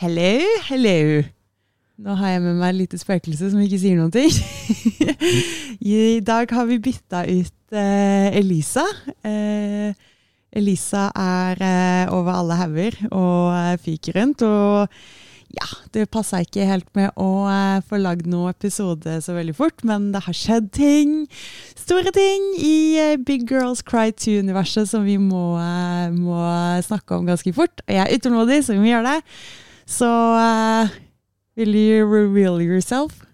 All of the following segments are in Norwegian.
Hello, hello. Nå har jeg med meg et lite spøkelse som ikke sier noen ting. I dag har vi bytta ut eh, Elisa. Eh, Elisa er eh, over alle hauger og eh, fyker rundt. Og ja, det passa ikke helt med å eh, få lagd noen episode så veldig fort, men det har skjedd ting. Store ting i eh, Big Girls Cry 2-universet som vi må, må snakke om ganske fort. Og jeg er utålmodig, så vi må gjøre det. Så uh, will you reveal yourself?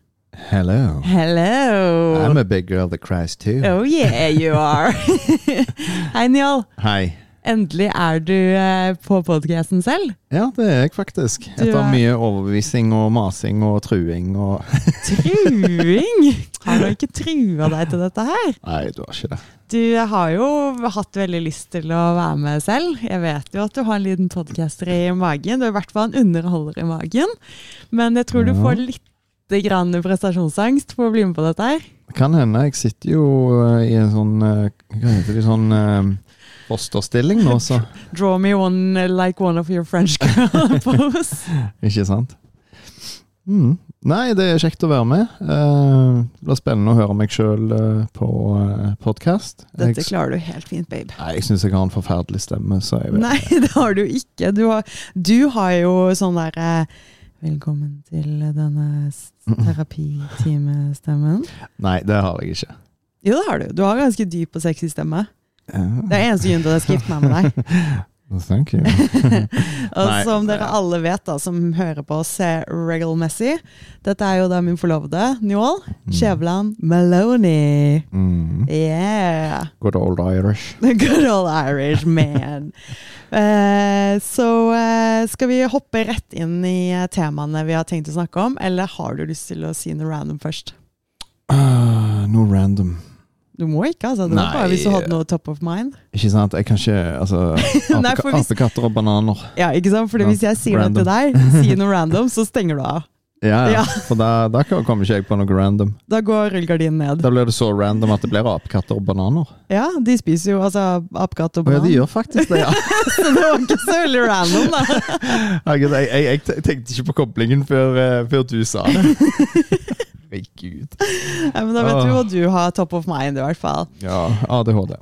Hello. Hello! I'm a big girl that cries too. Oh yeah, you are! Hei, Njål. Hei. Endelig er du uh, på podcasten selv. Ja, det er jeg faktisk. Du Etter er- mye overbevisning og masing og truing og Truing! Har du ikke trua deg til dette her? Nei, du har ikke det. Du har jo hatt veldig lyst til å være med selv. Jeg vet jo at du har en liten podcaster i magen. Du er i hvert fall en underholder i magen. Men jeg tror du får litt grann prestasjonsangst for å bli med på dette her. Kan hende. Jeg sitter jo eh, i en sånn eh, Hva heter det? Sånn eh, fosterstilling nå, så Draw me one like one of your French girl pose. Ikke sant? Mm. Nei, det er kjekt å være med. Eh, det blir spennende å høre meg sjøl uh, på uh, podkast. Dette klarer du helt fint, babe. Nei, jeg syns jeg har en forferdelig stemme, så jeg Nei, det har du ikke. Du har, du har jo sånn derre Velkommen til denne terapitimestemmen. Nei, det har jeg ikke. Jo, det har du. Du har ganske dyp og sexy stemme. Ja. Det er eneste grunnen til at jeg skal gifte meg med deg. Thank you. Og Nei. som dere alle vet, da, som hører på oss ser regelmessig Dette er jo da min forlovede, Njål Skjæveland Maloney. Mm. Yeah! Good old Irish. Good old Irish man. uh, så uh, skal vi hoppe rett inn i eh, temaene vi har tenkt å snakke om, eller har du lyst til å si noe random først? Uh, noe random. Du må ikke, altså. Det var Nei. bare hvis du hadde noe top of mind. Ikke sant? Jeg kan ikke Altså, Nei, hvis- apekatter og bananer. Ja, ikke sant? For hvis jeg sier random. noe til deg, sier noe random, så stenger du av. Ja, ja. Ja. For da, da kommer ikke jeg på noe random. Da går rullegardinen ned. Da blir det så random at det blir apekatter og bananer. Ja, de spiser jo altså apekatter og bananer. ja, de gjør faktisk det, ja. så det var ikke så veldig random, da. Jeg, jeg, jeg tenkte ikke på koblingen før, eh, før du sa det. Herregud. Ja, men da vet du hva du har top of mind, i hvert fall. Ja, ADHD.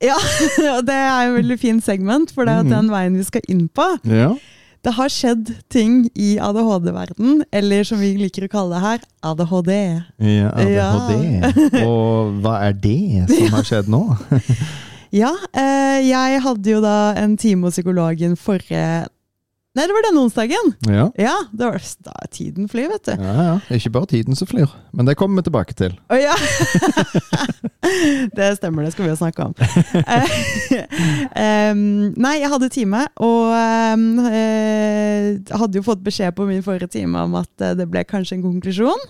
Ja, og det er en veldig fin segment, for det er Mhm. den veien vi skal inn på. Ja. Det har skjedd ting i ADHD-verden, eller som vi liker å kalle det her, ADHD. ja, ADHD. Og hva er det som har skjedd nå? Ja, eh, jeg hadde jo da en time hos psykologen forrige Nei, det var denne onsdagen! Ja. Ja, det var, da tiden flyr, vet du. Ja, ja. Ikke bare tiden som flyr. Men det kommer vi tilbake til. Å ja! det stemmer, det skal vi jo snakke om. um, nei, jeg hadde time, og um, eh, hadde jo fått beskjed på min forrige time om at eh, det ble kanskje en konklusjon.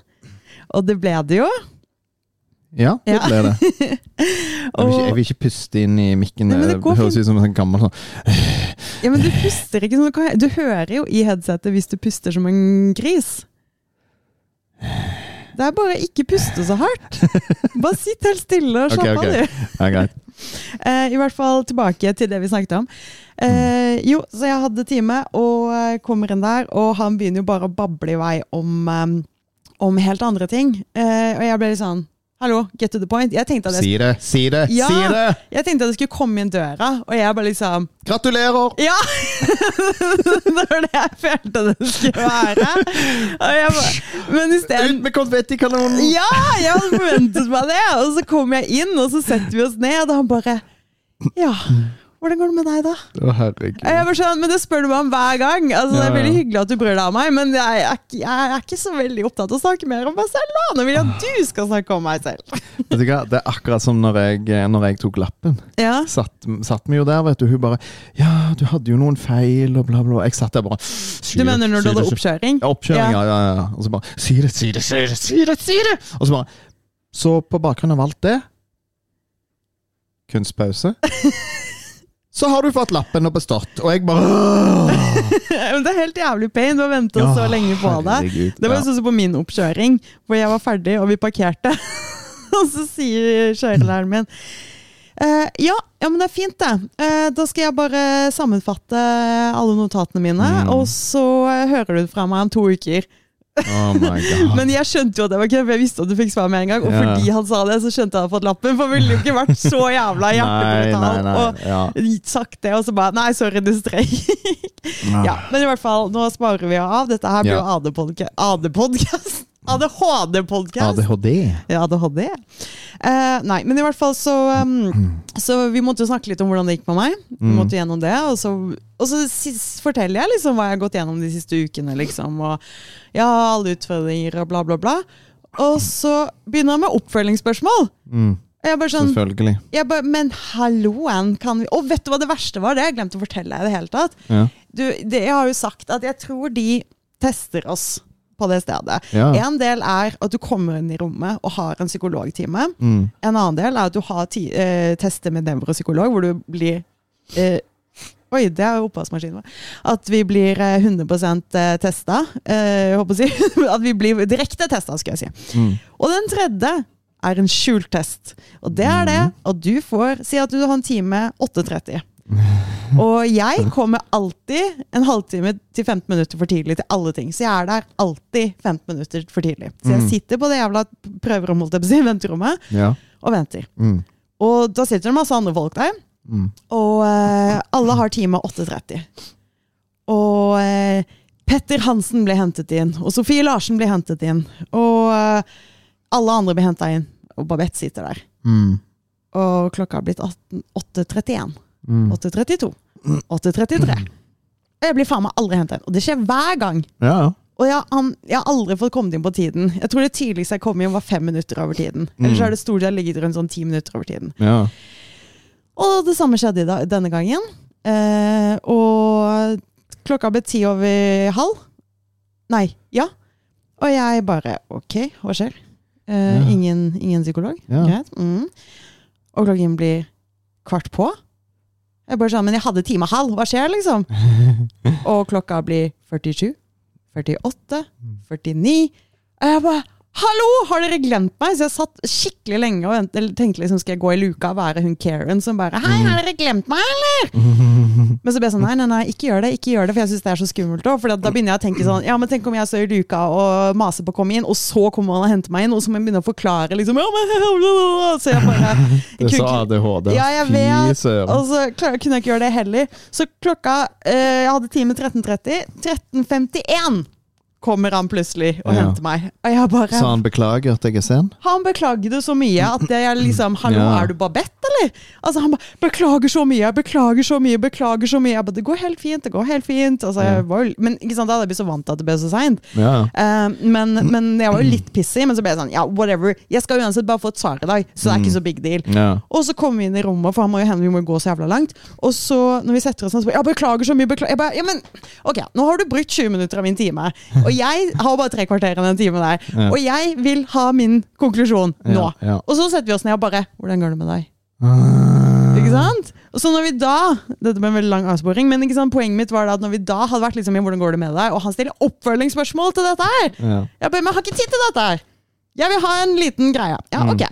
Og det ble det jo. Ja, det Ja. ble det. Jeg vil, ikke, jeg vil ikke puste inn i mikken. Nei, det Det går høres ut som en sånn gammel sånn Ja, men du puster ikke sånn. Du hører jo i headsetet hvis du puster som en gris. Det er bare ikke puste så hardt. Bare sitt helt stille og slapp av, ok. du. Eh, I hvert fall tilbake til det vi snakket om. Eh, jo, så jeg hadde time, og eh, kommer inn der, og han begynner jo bare å bable i vei om, eh, om helt andre ting. Eh, og jeg ble litt sånn Hallo, get to the point. Jeg tenkte at jeg, Si det, si det, Ja. si det! jeg tenkte at det skulle komme inn døra, og jeg bare liksom Gratulerer! Ja! det var det jeg følte det skulle være. Bare, men i stedet Ut med konfettikanonen! Ja, jeg hadde forventet meg det! Og så kommer jeg inn, og så setter vi oss ned, og han bare Ja, hvordan går det med deg, da? Å, herregud. Jeg er bare sånn, men Det spør du meg om hver gang. Altså, Det er Ja, ja. veldig hyggelig at du bryr deg om meg, men jeg er, ikke, jeg er ikke så veldig opptatt av å snakke mer om meg selv. da. Nå vil jeg at du skal snakke om meg selv. Vet du hva? Det er akkurat som når jeg, når jeg tok lappen. Ja, Satt, satt vi jo der, vet du. Hun bare Ja, du hadde jo noen feil, og bla, bla. Jeg satt der bare Du mener når du hadde oppkjøring? Ja, oppkjøring, ja. ja, ja. Og så bare Si det, si det, si det, si det! si det Og så bare Så på bakgrunn av alt det Kunstpause. Så har du fått lappen og bestått, og jeg bare Men det er helt jævlig pain. Du har venta så lenge på det. herregud. Det var Ja. sånn som på min oppkjøring, hvor jeg var ferdig, og vi parkerte. og så sier kjørelæreren min Eh, ja, ja, men det er fint, det. Eh, da skal jeg bare sammenfatte alle notatene mine, Mm. og så hører du fra meg om to uker. Oh. Men jeg skjønte jo at det var kødd, for jeg visste at du fikk svar med en gang. Og Ja. fordi han sa det, så skjønte jeg at jeg hadde fått lappen, for ville jo ikke vært så jævla hjertebrutal. Og Ja. sagt det, og så bare Nei, sorry, det streik. ja, men i hvert fall, nå sparer vi av. Dette her blir jo Ja. AD-podkast. ADHD-podkast. ADHD. Ja, ADHD. Uh, nei, men i hvert fall så um, Så vi måtte jo snakke litt om hvordan det gikk med meg. Vi Mm. måtte gjennom det, og så, og så forteller jeg liksom hva jeg har gått gjennom de siste ukene, liksom. Og ja, alle utfordringer og bla, bla, bla. Og så begynner jeg med oppfølgingsspørsmål. Mm, jeg bare sånn selvfølgelig. jeg bare, Men halloen, kan vi Og vet du hva det verste var? Det har jeg glemt å fortelle deg i det hele tatt. Ja. Du, det, jeg har jo sagt at jeg tror de tester oss på det stedet. Ja. En del er at du kommer inn i rommet og har en psykologtime. Mm. En annen del er at du har ti, eh, tester med nevropsykolog, hvor du blir eh, Oi, det er oppvaskmaskinen vår. At vi blir eh, 100 testa. Eh, jeg håper å si. At vi blir direkte testa, skal jeg si. Mm. Og den tredje er en skjult test. Og det er det at du får Si at du har en time 8.30. Og jeg kommer alltid en halvtime til 15 minutter for tidlig til alle ting. Så jeg er der alltid 15 minutter for tidlig. Så jeg Mm. sitter på det jævla prøverommet, holdt jeg på å si, venterommet, Ja. og venter. Mm. Og da sitter det masse andre folk der. Mm. Og eh, alle har time 8.30. Og eh, Petter Hansen ble hentet inn, og Sofie Larsen ble hentet inn. Og eh, alle andre ble henta inn, og Babette sitter der. Mm. Og klokka har blitt 8.31. Mm. 8.32. 8.33. Og jeg blir faen meg aldri henta inn. Og det skjer hver gang. Ja, ja. Og jeg, han, jeg har aldri fått kommet inn på tiden. Jeg tror det tidligste jeg kom inn, var fem minutter over tiden. Ellers Mm. har det stort sett ligget rundt sånn ti minutter over tiden. ja. Og det samme skjedde denne gangen. Eh, og klokka ble ti over halv. Nei, ja. Og jeg bare Ok, hva skjer? Eh, Ja. ingen, ingen psykolog? Ja. Greit. Mm. Og klokken blir kvart på. Jeg bare sånn, Men jeg hadde time halv, hva skjer, liksom? og klokka blir 47, 48, 49. Og jeg bare Hallo, har dere glemt meg? Så jeg satt skikkelig lenge og tenkte liksom, skal jeg gå i luka og være hun Karen som bare Hei, har dere glemt meg, eller? Men så ble jeg sånn, nei, nei, nei, ikke gjør det, ikke gjør det, for jeg syns det er så skummelt òg. For da begynner jeg å tenke sånn, ja, men tenk om jeg står i luka og maser på å komme inn, og så kommer han og henter meg inn, og så må jeg begynne å forklare, liksom, ja, men Så jeg bare Det sa ADHD. Ja, jeg vet. Og så klar, kunne jeg ikke gjøre det heller. Så klokka eh, Jeg hadde time 13.30. 13.51 kommer han plutselig og Ja. henter meg. Og jeg bare så han beklager at jeg er sen? han beklagde så mye at er liksom Hallo, Ja. er du Babette, eller? Altså Han bare 'Beklager så mye, beklager så mye, beklager så mye'. Jeg bare 'Det går helt fint, det går helt fint'. Altså, jeg var, men ikke sant, da hadde jeg blitt så vant til at det ble så seint. Ja. Uh, men, men jeg var jo litt pissig, men så ble jeg sånn Ja, whatever. Jeg skal uansett bare få et svar i dag, så det er ikke så big deal. ja. Og så kommer vi inn i rommet, for han må jo hende vi må gå så jævla langt. Og så, når vi setter oss ned, så bare Ja, beklager så mye, beklager. Jeg bare, ja, men, ok, nå har du brutt 20 minutter av min time, og jeg har bare tre kvarter i den timen der. Og jeg vil ha min konklusjon nå. Og så setter vi oss ned og bare Hvordan går det med deg? Ah. Ikke sant? Og så når vi da Dette ble en veldig lang avsporing, men ikke sant, poenget mitt var da at når vi da hadde vært liksom i Hvordan går det med deg? Og han stiller oppfølgingsspørsmål til dette her. Ja. Jeg bare, men jeg har ikke tid til dette her. Jeg vil ha en liten greie. Ja, Mm. ok.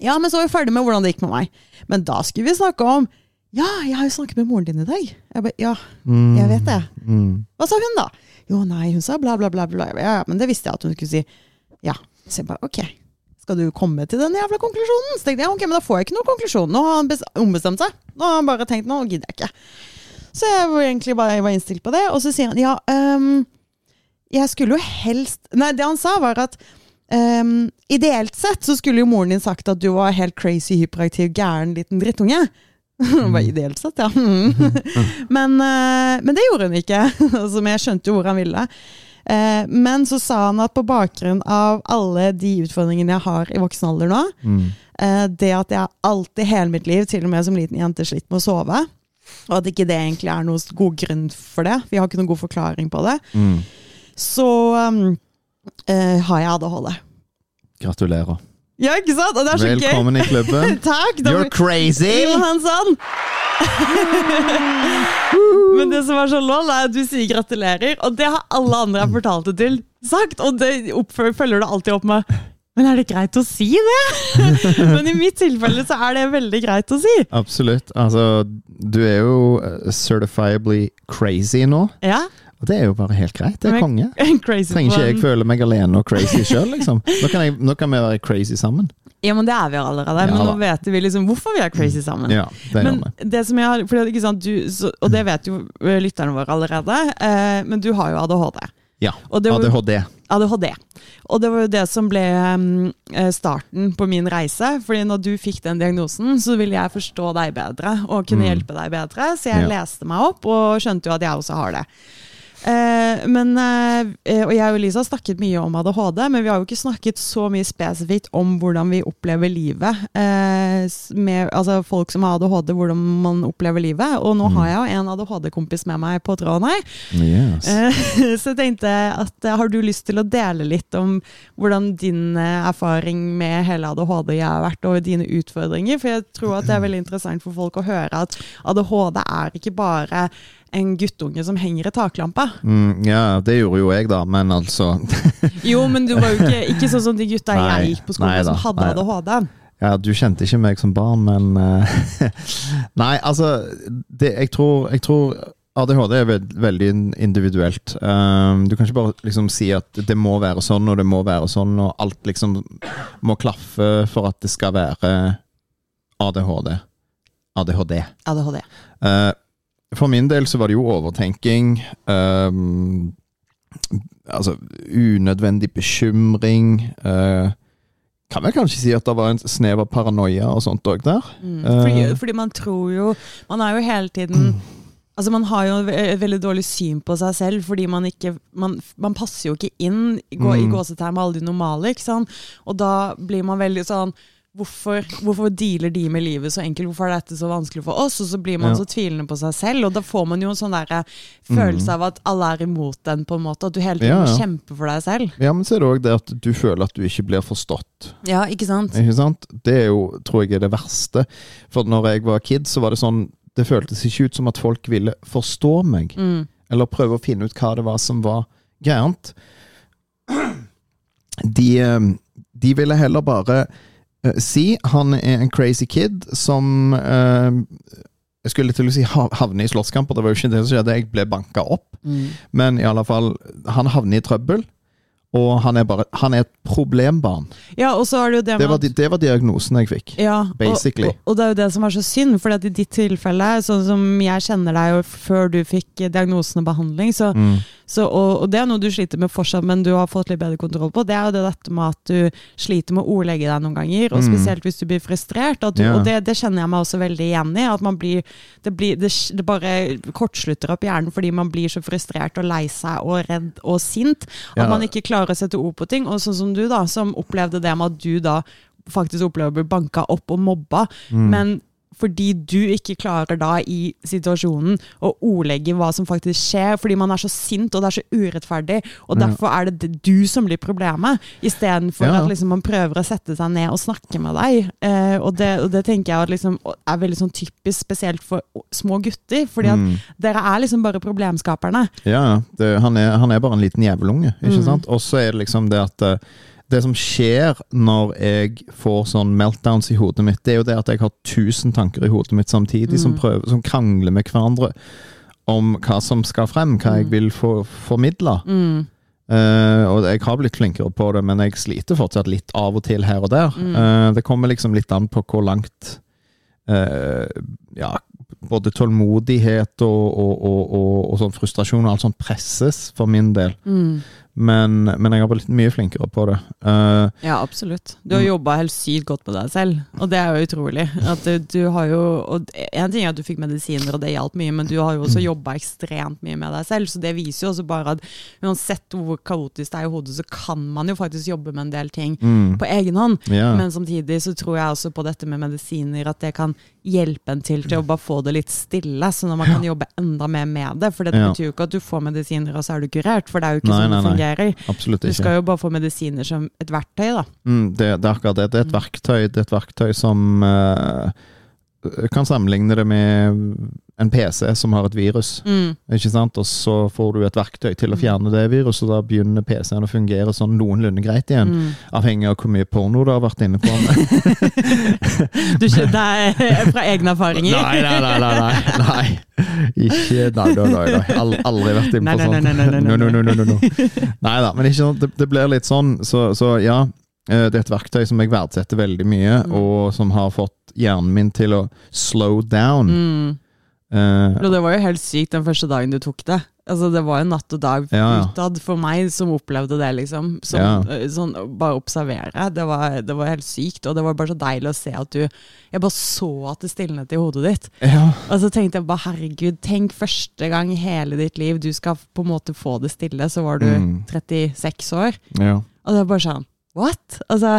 Ja, men så var vi ferdig med hvordan det gikk med meg. Men da skulle vi snakke om Ja, jeg har jo snakket med moren din i dag. Jeg bare, ja, Mm. jeg vet det. Mm. Hva sa hun da? Jo, nei, hun sa bla, bla, bla. bla. Ja, ja, men det visste jeg at hun skulle si. Ja. Så jeg bare, ok. Skal du komme til den jævla konklusjonen? Så tenkte jeg, ok, men da får jeg ikke noen konklusjon. Nå har han bes- ombestemt seg. Nå har han bare tenkt, nå gidder jeg ikke. Så jeg var egentlig bare jeg var innstilt på det. Og så sier han, ja, um, jeg skulle jo helst Nei, det han sa var at um, ideelt sett så skulle jo moren din sagt at du var helt crazy, hyperaktiv, gæren liten drittunge. Det var ideelt sett, ja. men, øh, men det gjorde hun ikke. men jeg skjønte jo hvor han ville. Eh, men så sa han at på bakgrunn av alle de utfordringene jeg har i voksen alder nå, Mm. eh, det at jeg alltid hele mitt liv, til og med som liten jente, slitt med å sove, og at ikke det egentlig er noen god grunn for det, vi har ikke noen god forklaring på det, Mm. så um, eh, har jeg ADHD. Gratulerer. Ja, ikke sant? Og det er så gøy. Velkommen i klubben. Takk! da- You're crazy! Johansson! Men det som er så lol, er at du sier gratulerer, og det har alle andre jeg fortalt det til, sagt. Og det oppfølger følger du alltid opp med Men er det greit å si det? Men i mitt tilfelle så er det veldig greit å si. Absolutt. Altså, du er jo eh, certifiably crazy nå. Ja. Og det er jo bare helt greit. Det er konge. Crazy Trenger ikke jeg føle meg alene og crazy sjøl, liksom. Nå kan, jeg, nå kan vi være crazy sammen. Ja, men det er vi allerede. Men ja, nå vet vi liksom hvorfor vi er crazy sammen. Ja, det Men det som jeg har, fordi, sant, du, så, Og det vet jo lytterne våre allerede, eh, men du har jo ADHD. Ja. Var, ADHD. ADHD. Og det var jo det som ble eh, starten på min reise. Fordi når du fikk den diagnosen, så ville jeg forstå deg bedre og kunne Mm. hjelpe deg bedre. Så jeg Ja. leste meg opp og skjønte jo at jeg også har det. Eh, men, eh, og jeg og Lisa har snakket mye om ADHD, men vi har jo ikke snakket så mye spesifikt om hvordan vi opplever livet. Eh, med, altså folk som har ADHD, hvordan man opplever livet. Og nå Mm. har jeg jo en ADHD-kompis med meg på tråden her. Yes. Eh, Så jeg tenkte at eh, har du lyst til å dele litt om hvordan din eh, erfaring med hele ADHD har vært, og dine utfordringer? For jeg tror at det er veldig interessant for folk å høre at ADHD er ikke bare en guttunge som henger i taklampa. Mm, ja, det gjorde jo jeg, da, men altså Jo, men du var jo ikke, ikke sånn som de gutta Nei, jeg gikk på skolen nei da, som hadde. ADHD. Ja, du kjente ikke meg som barn, men eh, Nei, altså det, jeg, tror, jeg tror ADHD er veld, veldig individuelt. Um, du kan ikke bare liksom si at det må være sånn og det må være sånn, og alt liksom må klaffe for at det skal være ADHD. ADHD. ADHD. Eh, for min del så var det jo overtenking. Um, altså unødvendig bekymring. Uh, kan vel kanskje si at det var en snev av paranoia og sånt òg der. Mm. Eh. Fordi, fordi man tror jo Man er jo hele tiden Altså Man har jo et veldig dårlig syn på seg selv, fordi man ikke Man, man passer jo ikke inn i, gå, i Mm. gåsetegn med alle de normale. ikke sant? Og da blir man veldig sånn Hvorfor, hvorfor dealer de med livet så enkelt? Hvorfor er dette så vanskelig for oss? Og så blir man Ja. så tvilende på seg selv, og da får man jo en sånn der følelse av at alle er imot den, på en måte. At du hele tiden. Ja, må ja. kjempe for deg selv. Ja, men så er det òg det at du føler at du ikke blir forstått. Ja, ikke sant? Ikke sant? Det er jo, tror jeg, er det verste. For når jeg var kid, så var det sånn Det føltes ikke ut som at folk ville forstå meg. Mm. eller prøve å finne ut hva det var som var gærent. De, eh, de ville heller bare eh, si han er en crazy kid som eh, Jeg skulle til å si havner havne i slåsskamper, det var jo ikke det som skjedde. Jeg ble banka opp. Mm. Men i alle fall, han havner i trøbbel. Og han er bare Han er et problembarn. Ja, og så er det jo det Det var, det var diagnosen jeg fikk. Ja, Basically. Og, og det er jo det som er så synd, for i ditt tilfelle, sånn som jeg kjenner deg jo før du fikk diagnosen og behandling, så, Mm. så, og, og det er noe du sliter med fortsatt, men du har fått litt bedre kontroll på, det er jo det dette med at du sliter med å ordlegge deg noen ganger, og Mm. spesielt hvis du blir frustrert, du, Ja. og det, det kjenner jeg meg også veldig igjen i, at man blir, det, blir det, det bare kortslutter opp hjernen fordi man blir så frustrert og lei seg og redd og sint, at Ja. man ikke klarer å sette ord på ting, og sånn som du da, som opplevde det med at du da faktisk opplever å bli banka opp og mobba, Mm. men fordi du ikke klarer da i situasjonen å ordlegge hva som faktisk skjer, fordi man er så sint og det er så urettferdig, og derfor er det du som blir problemet, istedenfor Ja. at liksom man prøver å sette seg ned og snakke med deg. Eh, og, det, og det tenker jeg liksom er veldig sånn typisk spesielt for små gutter, fordi at Mm. dere er liksom bare problemskaperne. Ja, det, han, er, han er bare en liten jævelunge, ikke Mm. sant? Og så er det liksom det at eh, Det som skjer når jeg får sånn meltdowns i hodet mitt, det er jo det at jeg har tusen tanker i hodet mitt samtidig som, Mm. prøver, som krangler med hverandre om hva som skal frem, hva jeg Mm. vil få formidla. Mm. Uh, og jeg har blitt flinkere på det, men jeg sliter fortsatt litt av og til her og der. Mm. Uh, det kommer liksom litt an på hvor langt uh, Ja, både tålmodighet og, og, og, og, og sånn frustrasjon og alt sånt presses, for min del. Mm. Men, men jeg har blitt mye flinkere på det. Uh, Ja, absolutt. Du har jobba helt sykt godt med deg selv, og det er jo utrolig. At du, du har jo En ting er at du fikk medisiner, og det hjalp mye, men du har jo også jobba ekstremt mye med deg selv, så det viser jo også bare at uansett hvor kaotisk det er i hodet, så kan man jo faktisk jobbe med en del ting mm, på egen hånd. Yeah. Men samtidig så tror jeg også på dette med medisiner, at det kan hjelpe en til til å bare få det litt stille, så når man kan jobbe enda mer med det. For det betyr jo ikke at du får medisiner, og så er du kurert, for det er jo ikke Nei, sånn det nei. Fungerer. Absolutt Du skal jo bare få medisiner som et verktøy, da. Mm, det, det er akkurat det. Det er et Mm. verktøy, det er et verktøy som uh, Kan sammenligne det med en PC som har et virus. Mm. Ikke sant? Og så får du et verktøy til å fjerne det viruset, og da begynner PC-en å fungere sånn noenlunde greit igjen. Mm. Avhengig av hvor mye porno du har vært inne på. Du, skjønner er fra egne erfaringer? Nei, nei, nei. nei, nei, nei. Ikke Nei, nei, nei. nei. Aldri vært inne Nei, på nei, sånt. nei, nei, nei, nei, nei, nei, no. Nei da, men ikke sånn. Det, det blir litt sånn, så, så ja. eh, Det er et verktøy som jeg verdsetter veldig mye, Mm. og som har fått hjernen min til å slow down. Mm. Eh, Og det var jo helt sykt den første dagen du tok det. Altså, det var jo natt og dag Ja, ja. utad for meg som opplevde det, liksom. Som, Ja. eh, sånn, bare observere. Det var, det var helt sykt, og det var bare så deilig å se at du Jeg bare så at det stilnet i hodet ditt. ja. Og så tenkte jeg bare herregud, tenk første gang i hele ditt liv du skal på en måte få det stille, så var du Mm. 36 år. ja. Og det var bare sånn What? Altså,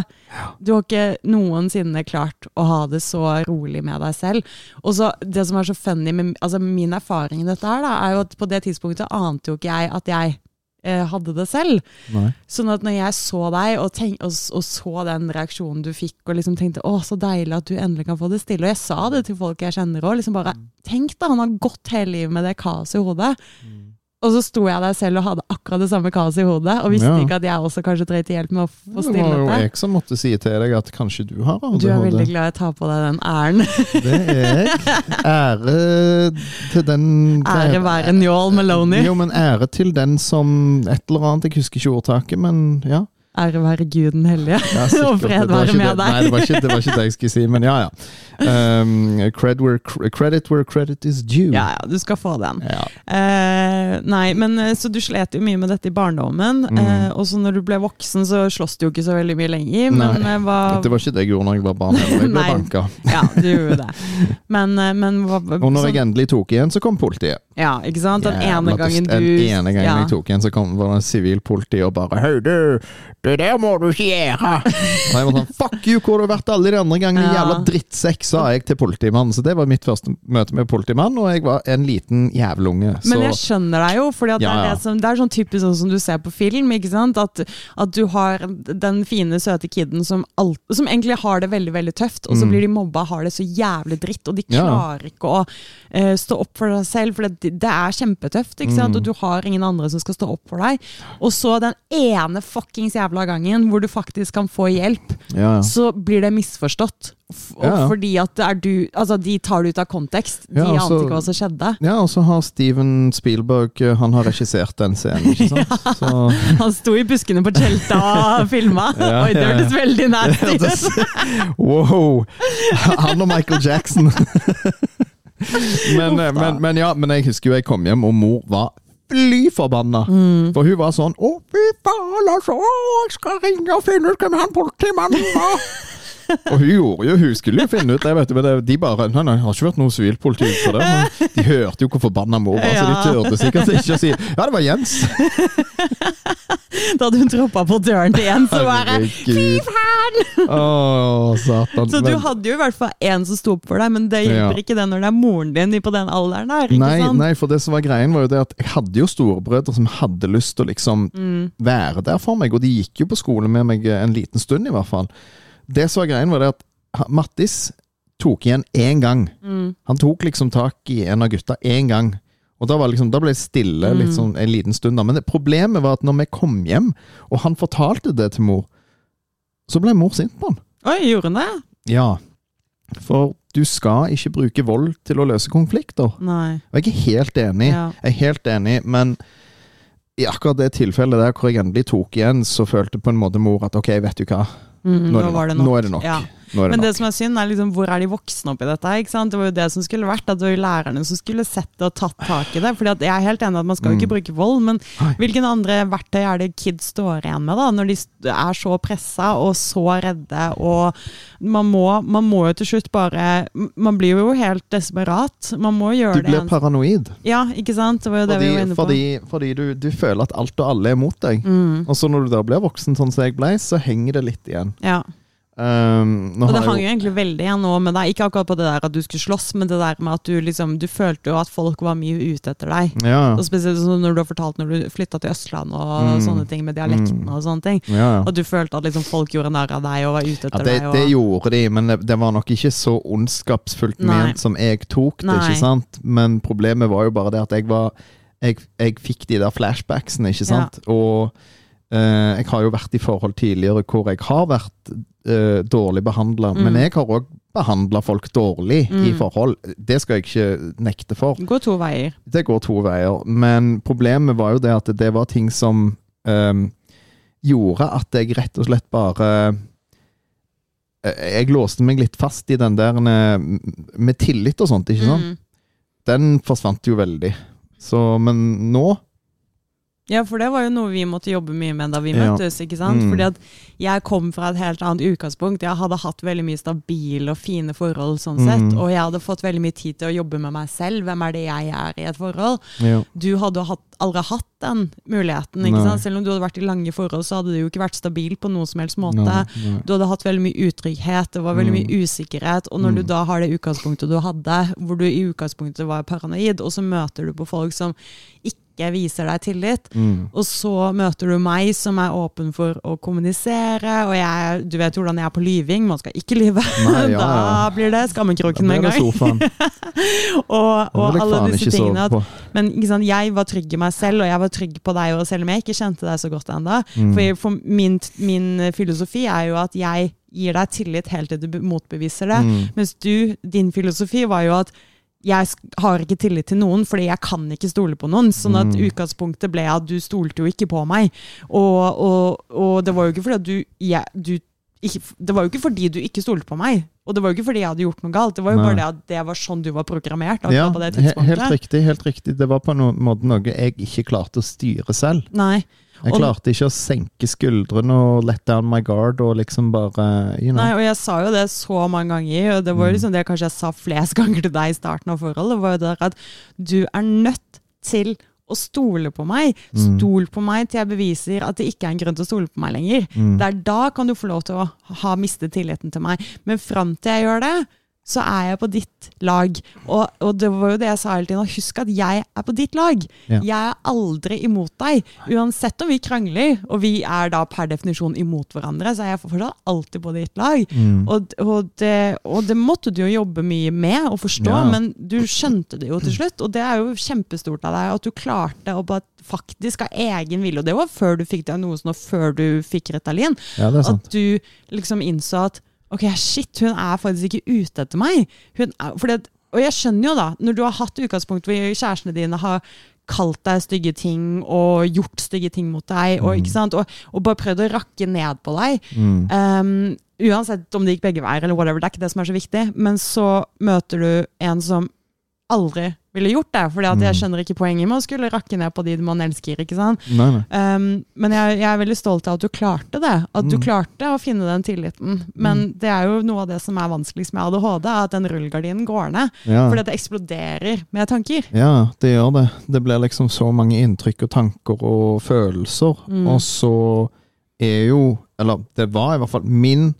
du har ikke noensinne klart å ha det så rolig med deg selv. Og så Det som er så funny med altså min erfaring i dette, her da, er jo at på det tidspunktet ante jo ikke jeg at jeg eh, hadde det selv. Nei. Sånn at når jeg så deg og, tenk, og, og så den reaksjonen du fikk, og liksom tenkte 'Å, så deilig at du endelig kan få det stille', og jeg sa det til folk jeg kjenner òg, liksom bare Tenk da, han har gått hele livet med det kaoset i hodet. Og så sto jeg der selv og hadde akkurat det samme kaoset i hodet, og visste Ja. ikke at jeg også kanskje trengte hjelp med å få Det var jo jeg som måtte si til deg at kanskje du har ADHD. Du er veldig glad i å ta på deg den æren. Det er jeg. Ære til den Ære være Njål Maloney. Jo, men ære til den som Et eller annet, jeg husker ikke ordtaket, men ja. Ære være Guden hellige. ja. Og fred være med deg. Nei, det var, ikke, det var ikke det jeg skulle si, men ja, ja. Um, cred where, credit where credit is due. Ja, ja, du skal få den. Ja. Uh, nei, men eh, Så du slet jo mye med dette i barndommen. Mm. uh, og så når du ble voksen, så sloss du jo ikke så veldig mye lenger. Men Nei, hva Det var ikke det jeg gjorde når jeg var barn. Jeg ble banka. Ja, du gjorde det. Men, men hva Og når jeg endelig tok igjen, så kom politiet. Ja, ikke sant? Den ene gangen du Den ene gangen ja. jeg tok igjen, så kom var det sivilpoliti og bare Hei, du, det der må du ikke gjøre! Nei, jeg var sånn Fuck you, hvor har du vært alle de andre gangene? Ja. Jævla drittsekk, sa jeg til politimannen. Så det var mitt første møte med politimann, og jeg var en liten jævelunge. Så Men jeg skjønner deg jo, for det, Ja, ja. det, som, det er sånn typisk sånn som du ser på film. ikke sant? At, at du har den fine, søte kiden som, alt, som egentlig har det veldig veldig tøft, og så Mm. blir de mobba, har det så jævlig dritt, og de Ja. klarer ikke å uh, stå opp for seg selv, for det, det er kjempetøft, ikke sant? Mm. og du har ingen andre som skal stå opp for deg. Og så den ene fuckings jævla gangen hvor du faktisk kan få hjelp, ja, ja. så blir det misforstått. Ja. Fordi at det er du Altså, de tar det ut av kontekst. De Ja, ante altså- ikke hva som skjedde. ja, og så har Steven Spielberg eh, Han har regissert den scenen, ikke sant? Så Han sto i buskene på Tjelta og filma. Oi, det hørtes veldig nasty ut. Wow! Han og Michael Jackson. men, eh, men, men ja, men jeg husker jo jeg kom hjem, og mor var fly forbanna. Mm. For hun var sånn 'Å, fy faen, altså! Jeg skal ringe og finne ut hvem han politimannen var!' Og hun gjorde jo, hun skulle jo finne ut det, vet du, men det, de bare Nei, nei, det har ikke vært noe sivilpoliti for det. Men de hørte jo hvor forbanna mor var, så de turte sikkert ikke å si 'Ja, det var Jens'. Da hadde hun troppa på døren til Jens og bare Fy her faen! Å, satan. Så du hadde jo i hvert fall en som sto opp for deg, men det hjelper Ja. ikke det når det er moren din på den alderen der. ikke Nei, sant? nei, for det som var greien var jo det at jeg hadde jo storebrødre som hadde lyst til å liksom Mm. være der for meg, og de gikk jo på skole med meg en liten stund i hvert fall. Det som var greien var det at Mattis tok igjen én gang. Mm. Han tok liksom tak i en av gutta én gang. Og da, var liksom, da ble det stille Mm. sånn en liten stund. da. Men det, problemet var at når vi kom hjem, og han fortalte det til mor, så ble mor sint på han. Oi, gjorde hun det? Ja, for du skal ikke bruke vold til å løse konflikter. Nei. Og jeg er helt enig. Ja. Jeg er helt enig, men i akkurat det tilfellet der hvor jeg endelig tok igjen, så følte på en måte mor at ok, vet du hva, Mm, nå er nå var det nok. Nå er det nok. Ja. Nå er det Men det som er synd, er liksom hvor er de voksne oppi dette? ikke sant? Det var jo det som skulle vært, at det var jo lærerne som skulle sett det og tatt tak i det. Fordi at Jeg er helt enig at man skal jo ikke Mm. bruke vold, men hvilke andre verktøy er det kids står igjen med, da? Når de er så pressa og så redde, og man må, man må jo til slutt bare Man blir jo helt desperat. Man må gjøre Du det blir det paranoid. Ja, ikke sant? Det var jo det vi Fordi, var inne på. fordi, fordi du, du føler at alt og alle er mot deg. Mm, Og så når du da blir voksen sånn som jeg ble, så henger det litt igjen. ja. Um, Og det hang jo egentlig veldig igjen nå med deg, ikke akkurat på det der at du skulle slåss, men det der med at du liksom Du følte jo at folk var mye ute etter deg. ja, Og spesielt sånn når du har fortalt når du flytta til Østlandet og Mm. sånne ting med dialekten Mm. og sånne ting. ja, ja. Og du følte at liksom folk gjorde narr av deg og var ute Ja, etter det, deg. Og, det gjorde de, men det, det var nok ikke så ondskapsfullt ment som jeg tok det. Nei. ikke sant? Men problemet var jo bare det at jeg var Jeg, jeg fikk de der flashbacksene, ikke sant? Og jeg har jo vært i forhold tidligere hvor jeg har vært uh, dårlig behandla, Mm. men jeg har òg behandla folk dårlig i Mm. forhold. Det skal jeg ikke nekte for. Gå to veier. Det går to veier, men problemet var jo det at det var ting som um, gjorde at jeg rett og slett bare uh, Jeg låste meg litt fast i den der eh, med tillit og sånt, ikke sant? Mm. Den forsvant jo veldig. Så, men nå Ja, for det var jo noe vi måtte jobbe mye med da vi Ja. møttes. ikke sant? Mm. Fordi at jeg kom fra et helt annet utgangspunkt. Jeg hadde hatt veldig mye stabile og fine forhold, sånn sett. Mm. Og jeg hadde fått veldig mye tid til å jobbe med meg selv. Hvem er det jeg er i et forhold? ja. Du hadde hatt, aldri hatt den muligheten. ikke Nei. sant? Selv om du hadde vært i lange forhold, så hadde du jo ikke vært stabil på noen som helst måte. Nei, nei. Du hadde hatt veldig mye utrygghet, det var veldig Mm. mye usikkerhet. Og når du Mm. da har det utgangspunktet du hadde, hvor du i utgangspunktet var paranoid, og så møter du på folk som ikke viser deg tillit, Mm. og så møter du meg som er åpen for å kommunisere, og jeg, du vet hvordan jeg er på lyving, man skal ikke lyve. Nei, ja, da ja. blir det skammekroken med en gang. Og, og alle disse tingene. At, men ikke sant, jeg var trygg i meg selv, og jeg var trygg på deg, og selv om jeg ikke kjente deg så godt ennå. Mm. For, for min, min filosofi er jo at jeg gir deg tillit helt til du motbeviser det. Mm. Mens du, din filosofi var jo at jeg har ikke tillit til noen, fordi jeg kan ikke stole på noen. Sånn at Mm. utgangspunktet ble at du stolte jo ikke på meg. Og, og, og det var jo ikke fordi du, jeg, du ikke, Det var jo ikke fordi du ikke stolte på meg. Og det var jo ikke fordi jeg hadde gjort noe galt. Det var jo Nei. bare det at det var sånn du var programmert. Ja, på det tidspunktet. helt riktig. helt riktig. Det var på en måte noe jeg ikke klarte å styre selv. Nei. Jeg klarte ikke å senke skuldrene og let down my guard og liksom bare you know. Nei, og jeg sa jo det så mange ganger, og det var jo Mm. liksom det kanskje jeg sa flest ganger til deg i starten av forholdet, det var jo det at du er nødt til å stole på meg. Mm. Stol på meg til jeg beviser at det ikke er en grunn til å stole på meg lenger. Mm. Det er da kan du få lov til å ha mistet tilliten til meg. Men fram til jeg gjør det, så er jeg på ditt lag. Og, og det var jo det jeg sa hele tiden. Husk at jeg er på ditt lag. Ja. Jeg er aldri imot deg. Uansett om vi krangler, og vi er da per definisjon imot hverandre, så er jeg fortsatt alltid på ditt lag. Mm. Og, og, det, og det måtte du jo jobbe mye med og forstå, Ja. men du skjønte det jo til slutt. Og det er jo kjempestort av deg at du klarte å bare faktisk av egen vilje, og det var før du fikk diagnosen og før du fikk Ritalin, Ja, at du liksom innså at ok, shit, hun er faktisk ikke ute etter meg. Hun er, fordi og jeg skjønner jo da, når du har hatt utgangspunkt hvor kjærestene dine har kalt deg stygge ting og gjort stygge ting mot deg, og, Mm. Og, og bare prøvd å rakke ned på deg, Mm. Um, uansett om det gikk begge veier, eller whatever, det er ikke det som er så viktig. Men så møter du en som aldri ville gjort det. at jeg Mm. skjønner ikke poenget med å skulle rakke ned på de man elsker. ikke sant? Nei, nei. Um, men jeg, jeg er veldig stolt av at du klarte det. At du Mm. klarte å finne den tilliten. Men det er jo noe av det som er vanskeligst med ADHD, er at den rullegardinen går ned. Ja. Fordi det eksploderer med tanker. ja, det gjør det. Det blir liksom så mange inntrykk og tanker og følelser. Mm. Og så er jo Eller det var i hvert fall min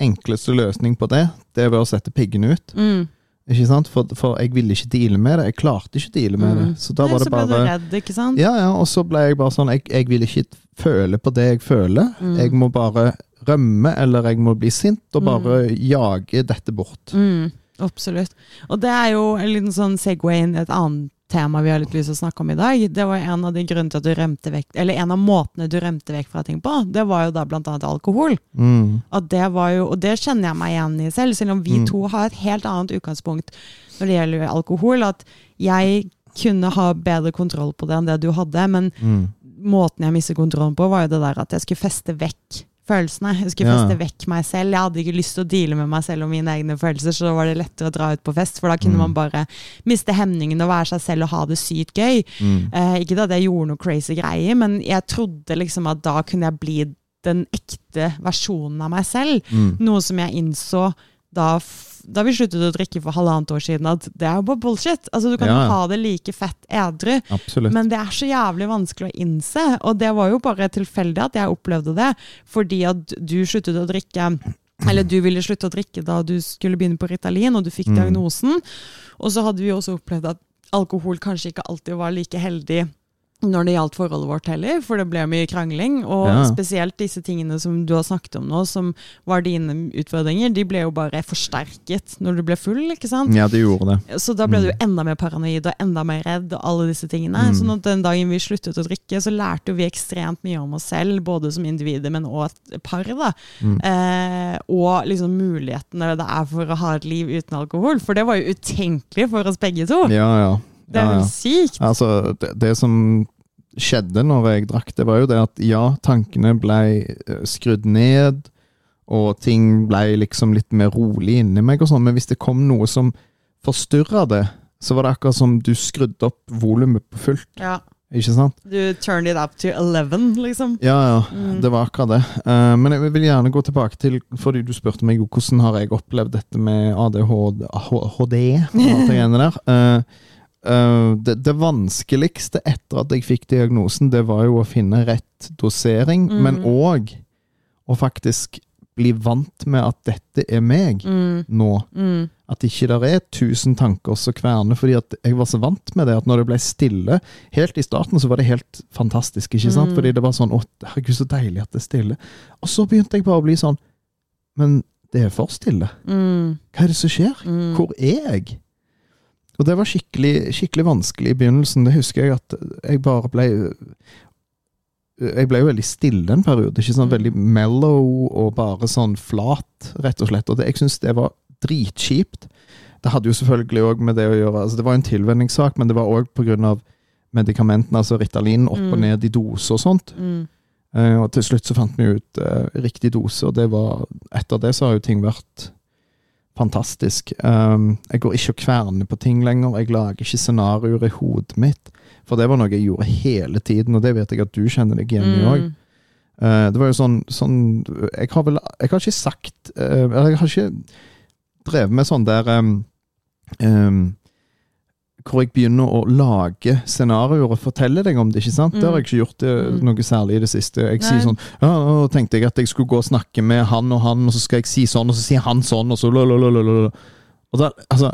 enkleste løsning på det. Det var å sette piggene ut. Mm. Ikke sant? For, for jeg ville ikke deale med det. Jeg klarte ikke deale med det. Mm. Så da Nei, var det så ble du redd, ikke sant? Ja, ja, og så ble jeg bare sånn Jeg, jeg vil ikke føle på det jeg føler. Mm. Jeg må bare rømme, eller jeg må bli sint, og Mm. bare jage dette bort. Mm, absolutt. Og det er jo en liten sånn segway inn et annet tema vi har litt lyst til å snakke om i dag. Det var en av de grunnene til at du rømte vekk, eller en av måtene du rømte vekk fra ting på. Det var jo da blant annet alkohol. Mm. At det var jo, og det kjenner jeg meg igjen i selv, selv om vi Mm. to har et helt annet utgangspunkt når det gjelder alkohol. At jeg kunne ha bedre kontroll på det enn det du hadde, men Mm. måten jeg mistet kontrollen på, var jo det der at jeg skulle feste vekk følelsene. Jeg skulle Ja. feste vekk meg selv. Jeg hadde ikke lyst til å deale med meg selv og mine egne følelser, så da var det lettere å dra ut på fest, for da kunne Mm. man bare miste hemningen og være seg selv og ha det sykt gøy. Mm. Eh, ikke at jeg gjorde noe crazy greier, men jeg trodde liksom at da kunne jeg bli den ekte versjonen av meg selv. Mm. Noe som jeg innså da, da vi sluttet å drikke for halvannet år siden, at det er jo bare bullshit. Altså, du kan jo Ja, ha det like fett edru, Absolutt. men det er så jævlig vanskelig å innse. Og det var jo bare tilfeldig at jeg opplevde det, fordi at du sluttet å drikke Eller du ville slutte å drikke da du skulle begynne på Ritalin, og du fikk Mm. diagnosen. Og så hadde vi også opplevd at alkohol kanskje ikke alltid var like heldig når det gjaldt forholdet vårt heller, for det ble mye krangling. Og Ja. spesielt disse tingene som du har snakket om nå, som var dine utfordringer, de ble jo bare forsterket når du ble full, ikke sant? Ja, det gjorde det. Så da ble du Mm. enda mer paranoid og enda mer redd og alle disse tingene. Mm. Sånn at den dagen vi sluttet å drikke, så lærte vi ekstremt mye om oss selv, både som individer, men også et par. da. Mm. Eh, og liksom mulighetene det er for å ha et liv uten alkohol. For det var jo utenkelig for oss begge to. Ja, ja. Det er ja, jo sykt. Altså, det, det som skjedde når jeg drakk, det var jo det at ja, tankene ble eh, skrudd ned, og ting ble liksom litt mer rolig inni meg og sånn, men hvis det kom noe som forstyrra det, så var det akkurat som du skrudde opp volumet på fullt, Ja. ikke sant? Du turned it up to 11, liksom. Ja, ja, Mm. det var akkurat det. Uh, men jeg vil gjerne gå tilbake til, fordi du spurte meg jo hvordan har jeg opplevd dette med ADHD, HD, og alt det greiene der. Eh, eh, det, det vanskeligste etter at jeg fikk diagnosen, det var jo å finne rett dosering, Mm. men òg å faktisk bli vant med at dette er meg Mm, nå. mm, At ikke det er tusen tanker som kverner, fordi at jeg var så vant med det at når det ble stille Helt i starten så var det helt fantastisk, ikke sant? Mm. Fordi det var sånn Å, herregud, så deilig at det er stille. Og så begynte jeg bare å bli sånn Men det er for stille. mm, Hva er det som skjer? mm. Hvor er jeg? Og det var skikkelig, skikkelig vanskelig i begynnelsen. Det husker jeg at jeg bare ble Jeg ble jo veldig stille en periode. ikke sant? Mm. Veldig mellow og bare sånn flat, rett og slett. Og det, jeg syns det var dritkjipt. Det hadde jo selvfølgelig òg med det å gjøre altså Det var en tilvenningssak, men det var òg pga. medikamentene, altså Ritalin, opp og Mm. ned i dose og sånt. Mm. Uh, og til slutt så fant vi ut uh, riktig dose, og det var Etter det så har jo ting vært fantastisk. Um, jeg går ikke og kverner på ting lenger. Jeg lager ikke scenarioer i hodet mitt. For det var noe jeg gjorde hele tiden, og det vet jeg at du kjenner deg igjen i òg. Mm. Eh, det var jo sånn, sånn Jeg har vel Jeg har ikke sagt uh, Eller jeg har ikke drevet med sånn der um, em, Hvor jeg begynner å lage scenarioer og fortelle deg om det, ikke sant? Det har jeg ikke gjort det, Mm. noe særlig i det siste. Jeg Nei. sier sånn Ja, nå tenkte jeg at jeg skulle gå og snakke med han og han, og så skal jeg si sånn, og så sier han sånn, og så lalalala. Og da, altså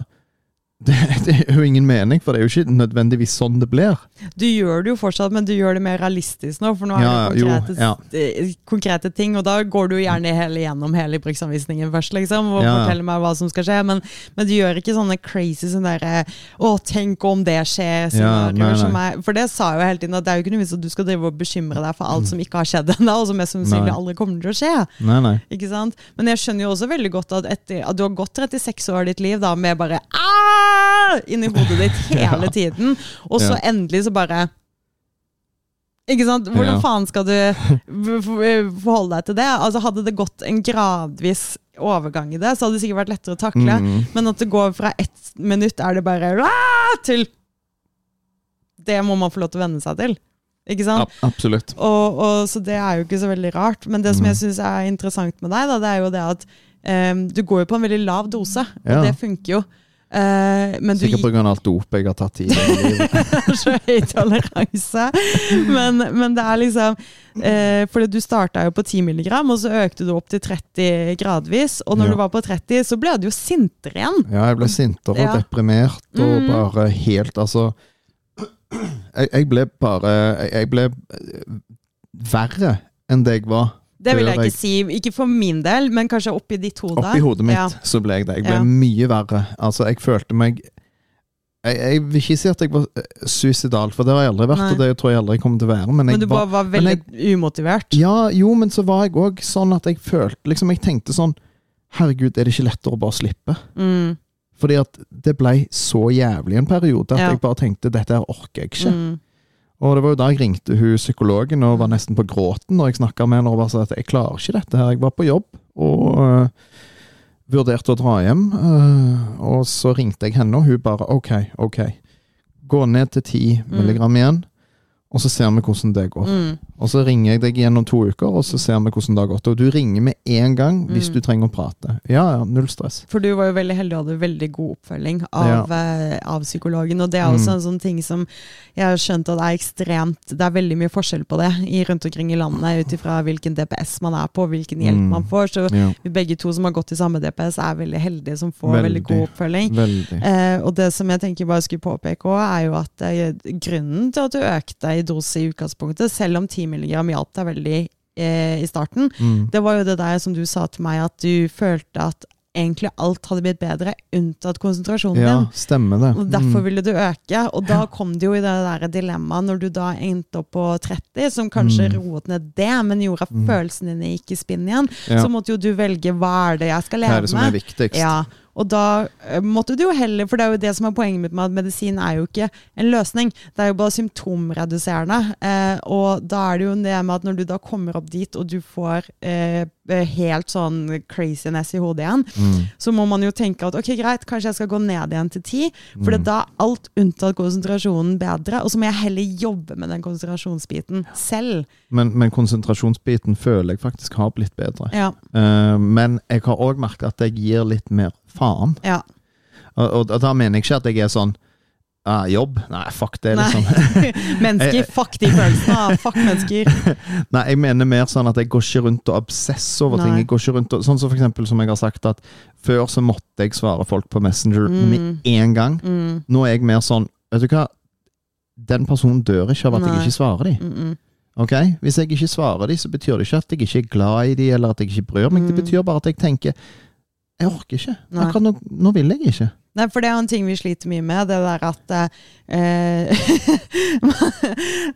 det, det er jo ingen mening, for det er jo ikke nødvendigvis sånn det blir. Du gjør det jo fortsatt, men du gjør det mer realistisk nå, for nå er Ja, det jo, konkrete, ja. eh, konkrete ting, og da går du gjerne hele gjennom hele bruksanvisningen først, liksom, og Ja, forteller meg hva som skal skje, men, men du gjør ikke sånne crazy sånn derre Å, tenk om det skjer, scenarioer som er For det sa jeg jo hele tiden, at det er jo ikke noe vits at du skal drive og bekymre deg for alt som ikke har skjedd ennå, og som mest sannsynlig aldri kommer til å skje. Nei, nei. Ikke sant? Men jeg skjønner jo også veldig godt at, etter, at du har gått 36 år av ditt liv da, med bare «Ah!» inni hodet ditt hele Ja. tiden, og så Ja. endelig så bare ikke sant? Hvordan Ja. faen skal du forholde deg til det? Altså Hadde det gått en gradvis overgang i det, så hadde det sikkert vært lettere å takle. Mm. Men at det går fra ett minutt er det bare til Det må man få lov til å venne seg til. Ikke sant? Ab absolutt. Og, og, så det er jo ikke så veldig rart. Men det som jeg syns er interessant med deg, da, det er jo det at um, du går jo på en veldig lav dose, og Ja. det funker jo. Eh, men du Sikkert pga. alt dopet jeg har tatt i livet. så høy toleranse. Men, men det er liksom uh, Fordi du starta jo på 10 milligram, og så økte du opp til 30 gradvis. Og når Ja. du var på 30, så ble du jo sintere igjen. Ja, jeg ble sintere og Ja. deprimert og mm. bare helt Altså jeg, jeg ble bare Jeg, jeg ble eh, verre enn det jeg var. Det vil jeg ikke si. Ikke for min del, men kanskje oppi ditt hode. Oppi hodet mitt Ja. så ble jeg det. Jeg ble Ja. mye verre. Altså, jeg følte meg jeg, jeg vil ikke si at jeg var eh, suicidal, for det har jeg aldri vært, Nei. og det tror jeg aldri kommer til å være. Men, Men du bare var veldig umotivert. Ja, jo, men så var jeg òg sånn at jeg følte liksom Jeg tenkte sånn Herregud, er det ikke lettere å bare slippe? Mm, Fordi at det ble så jævlig en periode at Ja. jeg bare tenkte dette her orker jeg ikke. mm, Og det var jo da jeg ringte hun psykologen og var nesten på gråten når jeg snakka med henne og bare sa at jeg klarer ikke dette her. Jeg var på jobb og uh, vurderte å dra hjem, Uh, og så ringte jeg henne, og hun bare OK, OK. Gå ned til 10 Mm. milligram igjen. Og så ser vi hvordan det går. Mm. Og så ringer jeg deg gjennom to uker, og så ser vi hvordan det har gått. Og du ringer med en gang hvis Mm. du trenger å prate. Ja, ja, null stress. For du var jo veldig heldig og hadde veldig god oppfølging av, eh, av psykologen. Og det er også Mm. en sånn ting som jeg har skjønt at er ekstremt Det er veldig mye forskjell på det i, rundt omkring i landet, ut ifra hvilken DPS man er på, hvilken hjelp Mm. man får. Så Ja, vi begge to som har gått i samme DPS, er veldig heldige som får veldig, Veldig. god oppfølging. veldig. Eh, og det som jeg tenker bare skulle påpeke òg, er jo at eh, grunnen til at du økte i dose i utgangspunktet, selv om 10 milligram hjalp deg veldig eh, i starten, Mm. det var jo det der som du sa til meg, at du følte at egentlig alt hadde blitt bedre, unntatt konsentrasjonen Ja, din. stemmer det. Og derfor Mm. ville du øke, og da kom det jo i det der dilemmaet når du da endte opp på 30, som kanskje Mm. roet ned det, men gjorde at Mm. følelsene dine gikk i spinn igjen. Ja. Så måtte jo du velge hva er det jeg skal leve med. Det er det som er viktigst? Ja, og da eh, måtte du jo heller, for det er jo det som er poenget mitt med at medisin er jo ikke en løsning, det er jo bare symptomreduserende. Eh, og da er det jo det med at når du da kommer opp dit og du får eh, helt sånn craziness i hodet igjen, Mm. så må man jo tenke at ok, greit, kanskje jeg skal gå ned igjen til ti, for Mm. da er alt unntatt konsentrasjonen bedre, og så må jeg heller jobbe med den konsentrasjonsbiten selv. Men, men konsentrasjonsbiten føler jeg faktisk har blitt bedre. Ja, Eh, men jeg har òg merket at jeg gir litt mer faen. ja. Og, og, og da mener jeg ikke at jeg er sånn ah, Jobb? Nei, fuck det, liksom. Mennesker, fuck de følelsene, ah, fuck mennesker. Nei, jeg mener mer sånn at jeg går ikke rundt og obsesser over ting. Jeg går ikke rundt og, Sånn som for eksempel som jeg har sagt, at før så måtte jeg svare folk på Messenger Mm. med en gang. Mm, Nå er jeg mer sånn Vet du hva? Den personen dør ikke av at jeg ikke svarer dem. mm, mm. Ok? Hvis jeg ikke svarer dem, så betyr det ikke at jeg ikke er glad i dem, eller at jeg ikke bryr meg. Det Mm. betyr bare at jeg tenker Jeg orker ikke. Akkurat nå, nå vil jeg ikke. Nei, for det er en ting vi sliter mye med, det der at eh,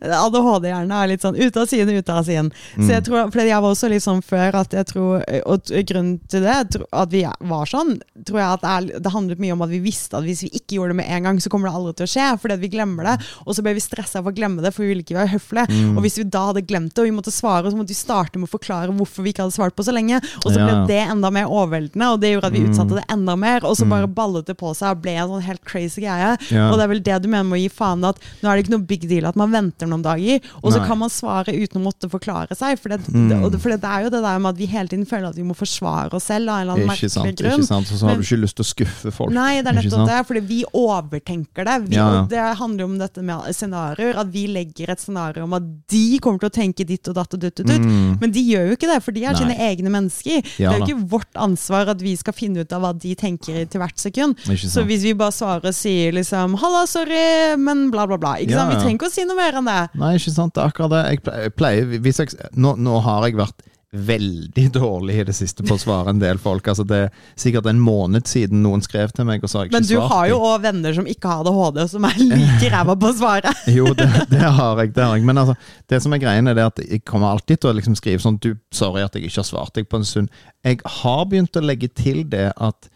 ADHD-hjernen er litt sånn ute av siden, ute av siden. Så jeg Mm. tror, for jeg var også litt sånn før at jeg tror Og grunnen til det, at vi var sånn, tror jeg at det, det handlet mye om at vi visste at hvis vi ikke gjorde det med en gang, så kommer det aldri til å skje, fordi vi glemmer det. Og så ble vi stressa for å glemme det, for vi ville ikke være høflige. Mm. Og hvis vi da hadde glemt det, og vi måtte svare, så måtte vi starte med å forklare hvorfor vi ikke hadde svart på så lenge. Og så ble Ja. det enda mer overveldende, og det gjorde at vi Mm. utsatte det enda mer. Og så Mm. bare ballet det på seg og ble en sånn helt crazy greie. Ja. Og det er vel det du mener med å gi faen at nå er det ikke noe big deal at man venter noen dager, og så Nei. kan man svare uten å måtte forklare seg. For det, Mm. det, for det er jo det der med at vi hele tiden føler at vi må forsvare oss selv av en eller annen Ikke sant, grunn. ikke sant. Så, så har Men- du ikke lyst til å skuffe folk. Nei, det er nettopp det, fordi vi overtenker det. Vi, ja. Det handler jo om dette med scenarioer, at vi legger et scenario om at de kommer til å tenke ditt og datt og dutt og dutt. Mm. Men de gjør jo ikke det, for de er Nei. sine egne mennesker. Ja det er jo ikke vårt ansvar at vi skal finne ut av hva de tenker til hvert sekund. Ikke Så hvis vi bare svarer og sier liksom 'halla, sorry', men bla, bla, bla. Ikke Ja, sant? Vi trenger ikke å si noe mer enn det. Nei, ikke sant. Det er akkurat det. Jeg pleier, jeg, nå, nå har jeg vært veldig dårlig i det siste på å svare en del folk. Altså det er sikkert en måned siden noen skrev til meg, og så har jeg Men du svart. har jo òg venner som ikke har ADHD, som er like ræva på å svare. Jo, det, det har jeg. det har jeg Men altså, det som er greien, er det at jeg kommer alltid til å liksom skrive sånn du, 'Sorry at jeg ikke har svart deg på en stund'. Jeg har begynt å legge til det at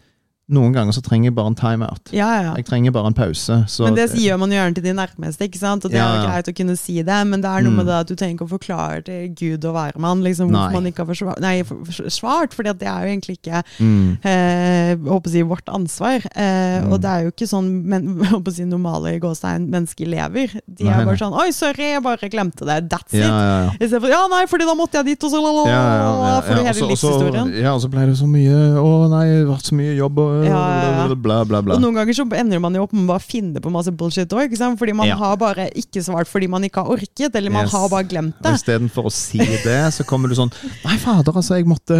noen ganger så trenger jeg bare en timeout. Ja, ja. Jeg trenger bare en pause. Så Men det gjør man jo gjerne til de nærmeste, ikke sant? og det er jo greit å kunne si det. Men det er noe Mm. med det at du trenger ikke å forklare til Gud og hvermann liksom, hvorfor Nei. man ikke har forsvart, nei, for- for- det er jo egentlig ikke mm, eh, håper å si, vårt ansvar. Eh, Mm. Og det er jo ikke sånn men, håper å si, normale gåstein mennesker lever. De Nei, er bare sånn 'oi, sorry, jeg bare glemte det'. That's ja, it. ja, ja. Istedenfor 'ja, nei, fordi da måtte jeg dit', og så la, la, la, for ja, ja, ja. hele livshistorien. Ja, og så ble det så mye Å nei, det har vært så mye jobb og Ja, bla, bla, bla. Og noen ganger så ender man jo opp med å bare finne på masse bullshit òg, fordi man har bare ikke svart fordi man ikke har orket, eller man Yes. har bare glemt Og det. Istedenfor å si det, så kommer du sånn Nei, fader, altså, jeg måtte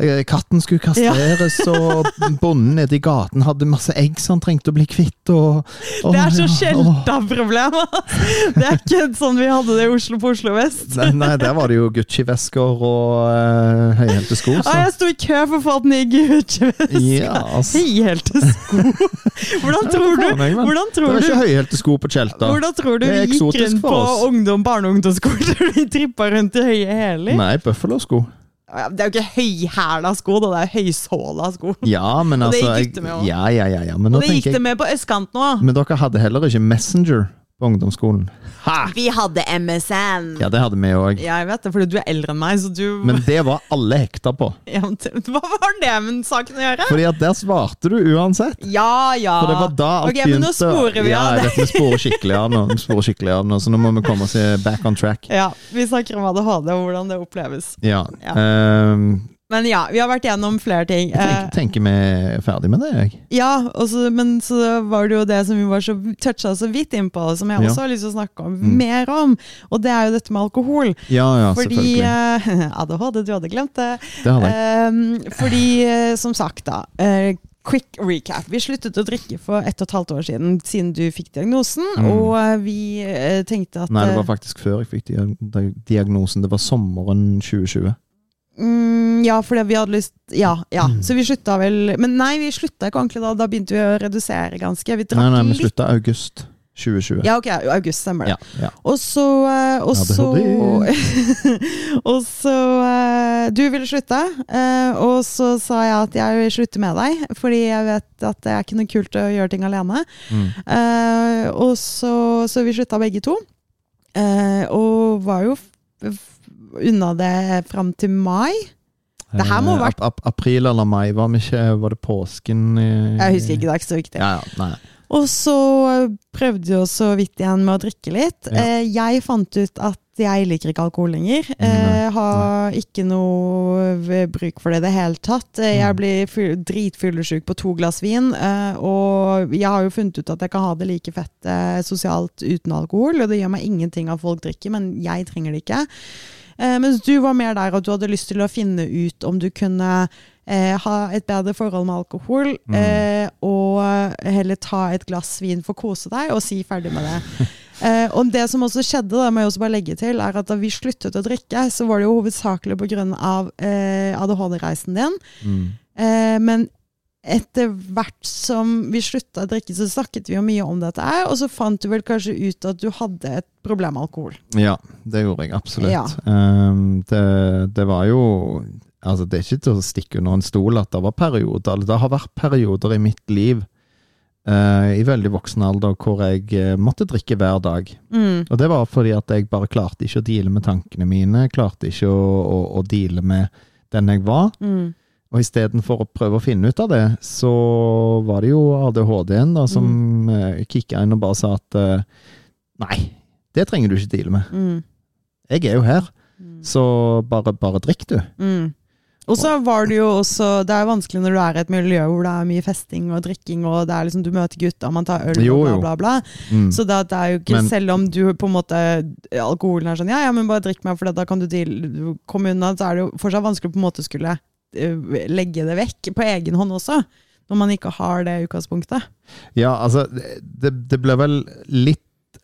eh, Katten skulle kastreres, og bonden nede i gaten hadde masse egg som han trengte å bli kvitt, og, og Det er så ja, åh. skjelta problem! ass. Det er ikke sånn vi hadde det i Oslo på Oslo vest. Nei, nei, der var det jo Gucci-vesker og uh, høyhælte sko. Ah, Så. jeg sto i kø for å få den i Gucci-veska. Ja, altså. Høyhælte sko! Hvordan tror du, hvordan tror Det er ikke høyhælte sko på Tjelta. hvordan tror du vi gikk rundt på ungdom, barne- og ungdomsskoler? Vi trippa rundt i høye hæler. Nei, Buffalo-sko. Det er jo ikke høyhæla sko, det er høysåla sko. Ja, men Og det altså gikk det med òg. Ja, ja, ja, ja. Men, nå Og det gikk jeg, det med på østkanten òg. men dere hadde heller ikke Messenger på ungdomsskolen. Ha! Vi hadde MSN! Ja, det hadde vi òg. Ja, jeg vet det, fordi du er eldre enn meg, så du Men det var alle hekta på. ja, men det- Hva var det med saken å gjøre? Fordi at der svarte du uansett. Ja, ja. For det var da alt Ok, men nå sporer vi ja, av det. Ja, vi sporer skikkelig av nå, vi sporer skikkelig av nå, så nå må vi komme oss i- back on track. Ja, Vi snakker om ADHD og hvordan det oppleves. Ja. Ja. ehm, Men ja, vi har vært gjennom flere ting. jeg tenker, tenker vi er ferdig med det, jeg. Eh, ja, også, men så var det jo det som vi var så toucha så vidt innpå, som jeg Ja. også har lyst til å snakke om, Mm. mer om. Og det er jo dette med alkohol. Ja, ja, Fordi selvfølgelig. eh, ADHD, du hadde glemt det. Det hadde jeg. Eh, fordi, eh, som sagt, da. eh, quick recap. Vi sluttet å drikke for ett og et halvt år siden, siden du fikk diagnosen. Mm. Og eh, vi eh, tenkte at Nei, det eh, var faktisk før jeg fikk diagnosen. Det var sommeren 2020. Mm, ja, fordi vi hadde lyst Ja, ja. Mm. Så vi slutta vel Men nei, vi slutta ikke ordentlig da. Da begynte vi å redusere ganske. Vi drakk Nei, nei, vi litt. slutta august 2020. Ja, ok, august stemmer det. Ja, ja. Og så eh, Og så Og så eh, Du ville slutte, eh, og så sa jeg at jeg vil slutte med deg, fordi jeg vet at det er ikke noe kult å gjøre ting alene. Mm. Og så, så vi slutta begge to. Og var jo unna det fram til mai. Det her må ha Eh, vært- ap ap April eller mai, var, ikke, var det påsken? i- Jeg husker ikke, det er ikke så viktig. Ja, ja. Og så prøvde jeg så vidt igjen med å drikke litt. Ja. Eh, jeg fant ut at jeg liker ikke alkohol lenger. Nei, Eh, har ikke noe bruk for det i det hele tatt. Eh, Jeg Mm. blir dritfyllesyk på to glass vin, eh, og jeg har jo funnet ut at jeg kan ha det like fett eh, sosialt uten alkohol, og det gjør meg ingenting at folk drikker, men jeg trenger det ikke. Eh, mens du var mer der at du hadde lyst til å finne ut om du kunne eh, ha et bedre forhold med alkohol, Mm. eh, og heller ta et glass vin for å kose deg, og si ferdig med det. Eh, og det som også skjedde, da må jeg også bare legge til, er at da vi sluttet å drikke, så var det jo hovedsakelig pga. Eh, ADHD-reisen din. Mm. Eh, men etter hvert som vi slutta å drikke, så snakket vi jo mye om dette her, og så fant du vel kanskje ut at du hadde et problem med alkohol. Ja, det gjorde jeg absolutt. Ja. Um, det, det var jo Altså, det er ikke til å stikke under en stol at det var perioder Det har vært perioder i mitt liv uh, i veldig voksen alder hvor jeg eh, måtte drikke hver dag. Mm. Og det var fordi at jeg bare klarte ikke å deale med tankene mine. Klarte ikke å, å, å deale med den jeg var. Mm. Og istedenfor å prøve å finne ut av det, så var det jo ADHD-en da som Mm. mm. kicka inn og bare sa at eh, nei, det trenger du ikke deale med. Mm. Jeg er jo her, Mm. så bare, bare drikk, du. Mm. Og så var det jo også Det er vanskelig når du er i et miljø hvor det er mye festing og drikking, og det er liksom du møter gutta, man tar øl Jo, og bla, bla, bla. Mm. Så det, det er jo ikke Men- Selv om du på en måte Alkoholen er sånn Ja, ja, men bare drikk meg, for da kan du deal, komme unna. Så er det jo fortsatt vanskelig på en måte skulle eh, legge det vekk på egen hånd også. Når man ikke har det utgangspunktet. Ja, altså, det, det ble vel litt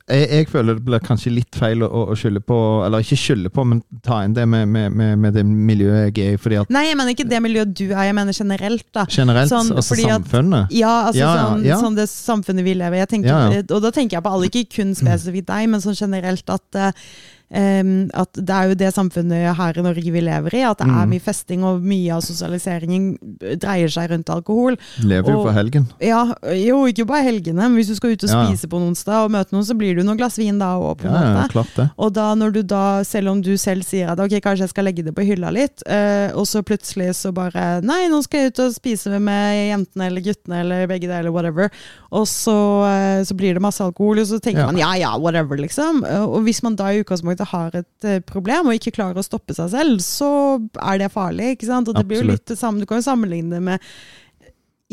jeg, jeg føler det blir kanskje litt feil å, å skylde på Eller ikke skylde på, men ta inn det med, med, med, med det miljøet jeg er i. Nei, jeg mener ikke det miljøet du er, jeg mener generelt, da. generelt, Sånn, altså samfunnet? at- Ja, altså Ja, ja, sånn, ja. sånn det samfunnet vi lever i. Og da tenker jeg på alle, ikke kun spesifikt deg, men sånn generelt at eh, em, at det er jo det samfunnet her i Norge vi lever i. At det er Mm. mye festing, og mye av sosialiseringen dreier seg rundt alkohol. Lever jo på helgen. Ja, jo, ikke bare helgene, men hvis du skal ut og spise ja. på en onsdag og møte noen, så blir det jo noen glass vin da òg, Ja, ja, klart det. Og da når du da, selv om du selv sier at ok, kanskje jeg skal legge det på hylla litt, eh, og så plutselig så bare Nei, nå skal jeg ut og spise med jentene eller guttene eller begge deler, whatever. Og så, eh, så blir det masse alkohol, og så tenker man ja ja, whatever, liksom. Eh, Og hvis man da i utgangspunktet har et eh, problem og ikke klarer å stoppe seg selv, så er det farlig, ikke sant. Og det blir jo litt det samme, du kan jo sammenligne det med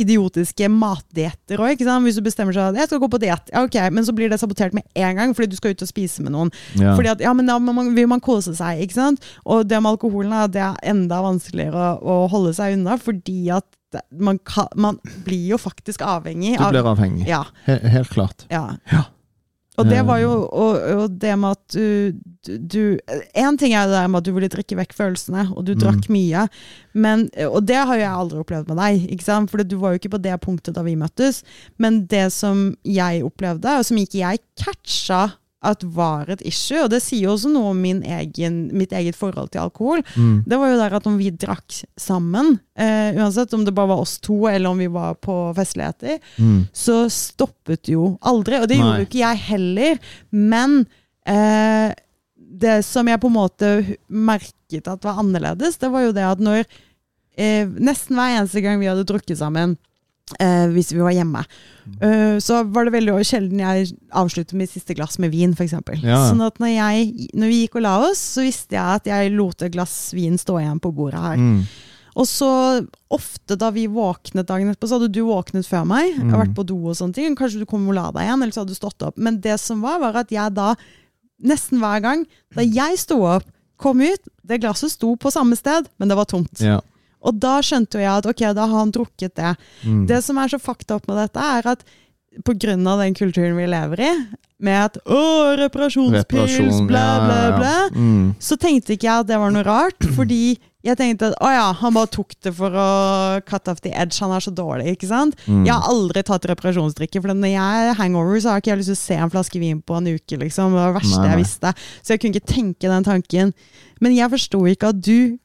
idiotiske matdietter òg. Hvis du bestemmer seg at jeg skal gå på diett, ja, ok, men så blir det sabotert med en gang fordi du skal ut og spise med noen. Ja. Fordi at, ja, men da vil man kose seg, ikke sant? Og det med alkoholen det er enda vanskeligere å, å holde seg unna, fordi at man, kan, man blir jo faktisk avhengig Du blir avhengig. Ja. He helt klart. ja. Ja. Og det var jo og, og det med at du, du En ting er det der med at du ville drikke vekk følelsene, og du Mm. drakk mye. Men, og det har jo jeg aldri opplevd med deg, ikke sant? for du var jo ikke på det punktet da vi møttes. Men det som jeg opplevde, og som ikke jeg catcha at var et issue, og det sier jo også noe om min egen, mitt eget forhold til alkohol, Mm. det var jo der at om vi drakk sammen, eh, uansett om det bare var oss to eller om vi var på festligheter, Mm. så stoppet jo aldri. Og det Nei. gjorde jo ikke jeg heller. Men eh, det som jeg på en måte merket at var annerledes, det var jo det at når eh, Nesten hver eneste gang vi hadde drukket sammen, eh, hvis vi var hjemme, Uh, så var det veldig sjelden jeg avsluttet mitt siste glass med vin, f.eks. Ja. Sånn at når, jeg, når vi gikk og la oss, så visste jeg at jeg lot et glass vin stå igjen på bordet her. Mm. Og så ofte da vi våknet dagen etterpå, så hadde du våknet før meg. Mm. vært på do og sånne ting. Kanskje du kom og la deg igjen, eller så hadde du stått opp. Men det som var, var at jeg da, nesten hver gang, da jeg sto opp, kom ut, det glasset sto på samme sted, men det var tomt. Ja. Og da skjønte jo jeg at ok, da har han drukket det. Mm. Det som er så fakta opp med dette, er at av den kulturen vi lever i, med at å, reparasjonspils, Reparasjon, bla, ja, bla, ja, ja. bla, Mm. så tenkte ikke jeg at det var noe rart, fordi jeg tenkte at å ja, han bare tok det for å cut off the edge, han er så dårlig, ikke sant? Mm. Jeg har aldri tatt reparasjonsdrikke, for når jeg er hangover, så har ikke jeg lyst til å se en flaske vin på en uke, liksom. Det var det verste nei. jeg visste. Så jeg kunne ikke tenke den tanken. Men jeg forsto ikke at du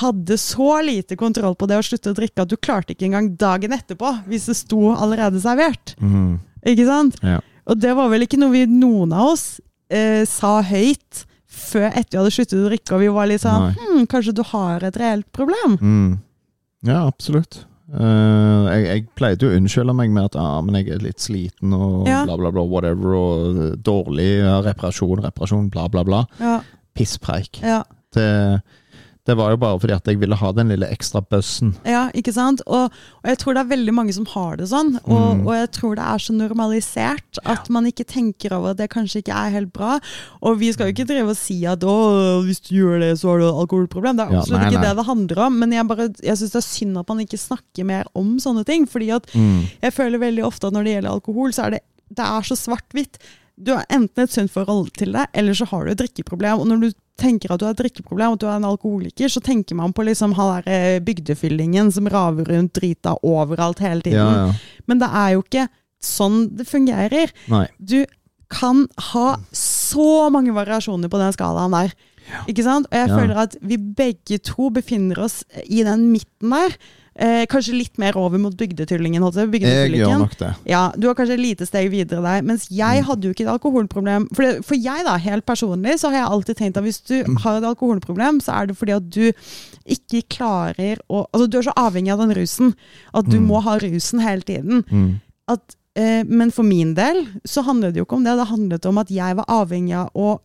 hadde så lite kontroll på det å slutte å drikke at du klarte ikke engang dagen etterpå, hvis det sto allerede servert. Mm. Ikke sant? Ja. Og det var vel ikke noe vi, noen av oss eh, sa høyt før etter vi hadde sluttet å drikke, og vi var litt sånn hm, Kanskje du har et reelt problem? Mm. Ja, absolutt. Uh, jeg, jeg pleide jo å unnskylde meg med at ah, men jeg er litt sliten og Ja. bla, bla, bla, whatever, og eh, dårlig ja, reparasjon, reparasjon, bla, bla, bla. Ja. Pisspreik. Ja, Det, det var jo bare fordi at jeg ville ha den lille ekstra bøssen. ja ikke sant? Og, og jeg tror det er veldig mange som har det sånn, og, Mm. og jeg tror det er så normalisert at man ikke tenker over at det kanskje ikke er helt bra. Og vi skal jo ikke drive og si at å, hvis du gjør det, så har du et alkoholproblem. Det er Ja, absolutt nei, ikke nei. det det handler om, men jeg, bare- jeg syns det er synd at man ikke snakker mer om sånne ting. fordi at Mm. Jeg føler veldig ofte at når det gjelder alkohol, så er det, det er så svart-hvitt. Du har enten et sunt forhold til det, eller så har du et drikkeproblem. Og når du tenker at du har et drikkeproblem, at du er en alkoholiker, så tenker man på liksom han der eh, bygdefyllingen som raver rundt drita overalt hele tiden. Ja, ja. Men det er jo ikke sånn det fungerer. Nei. Du kan ha så mange variasjoner på den skalaen der. Ikke sant? Og jeg Ja. føler at vi begge to befinner oss i den midten der. Eh, kanskje litt mer over mot jeg si, Jeg gjør nok det. Ja, Du har kanskje et lite steg videre der. Mens jeg Mm. hadde jo ikke et alkoholproblem. For, det, for jeg, da, helt personlig, så har jeg alltid tenkt at hvis du Mm. har et alkoholproblem, så er det fordi at du ikke klarer å Altså, du er så avhengig av den rusen at du Mm. må ha rusen hele tiden. Mm. At, eh, men for min del så handlet det jo ikke om det. Det handlet om at jeg var avhengig av å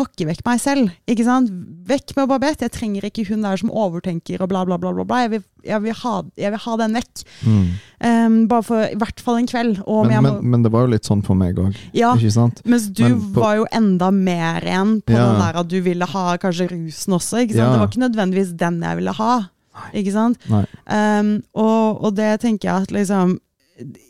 pakke vekk meg selv. ikke sant? Vekk med Babette. Jeg trenger ikke hun der som overtenker og bla, bla, bla. bla, bla. Jeg, vil, jeg, vil ha, jeg vil ha den vekk. Mm. Um, bare for i hvert fall en kveld. Men, må, men, men det var jo litt sånn for meg òg, ja, ikke sant? mens du men på- var jo enda mer igjen på Ja. den der at du ville ha kanskje rusen også. ikke sant? Ja. Det var ikke nødvendigvis den jeg ville ha. ikke sant? Um, og, og det tenker jeg at liksom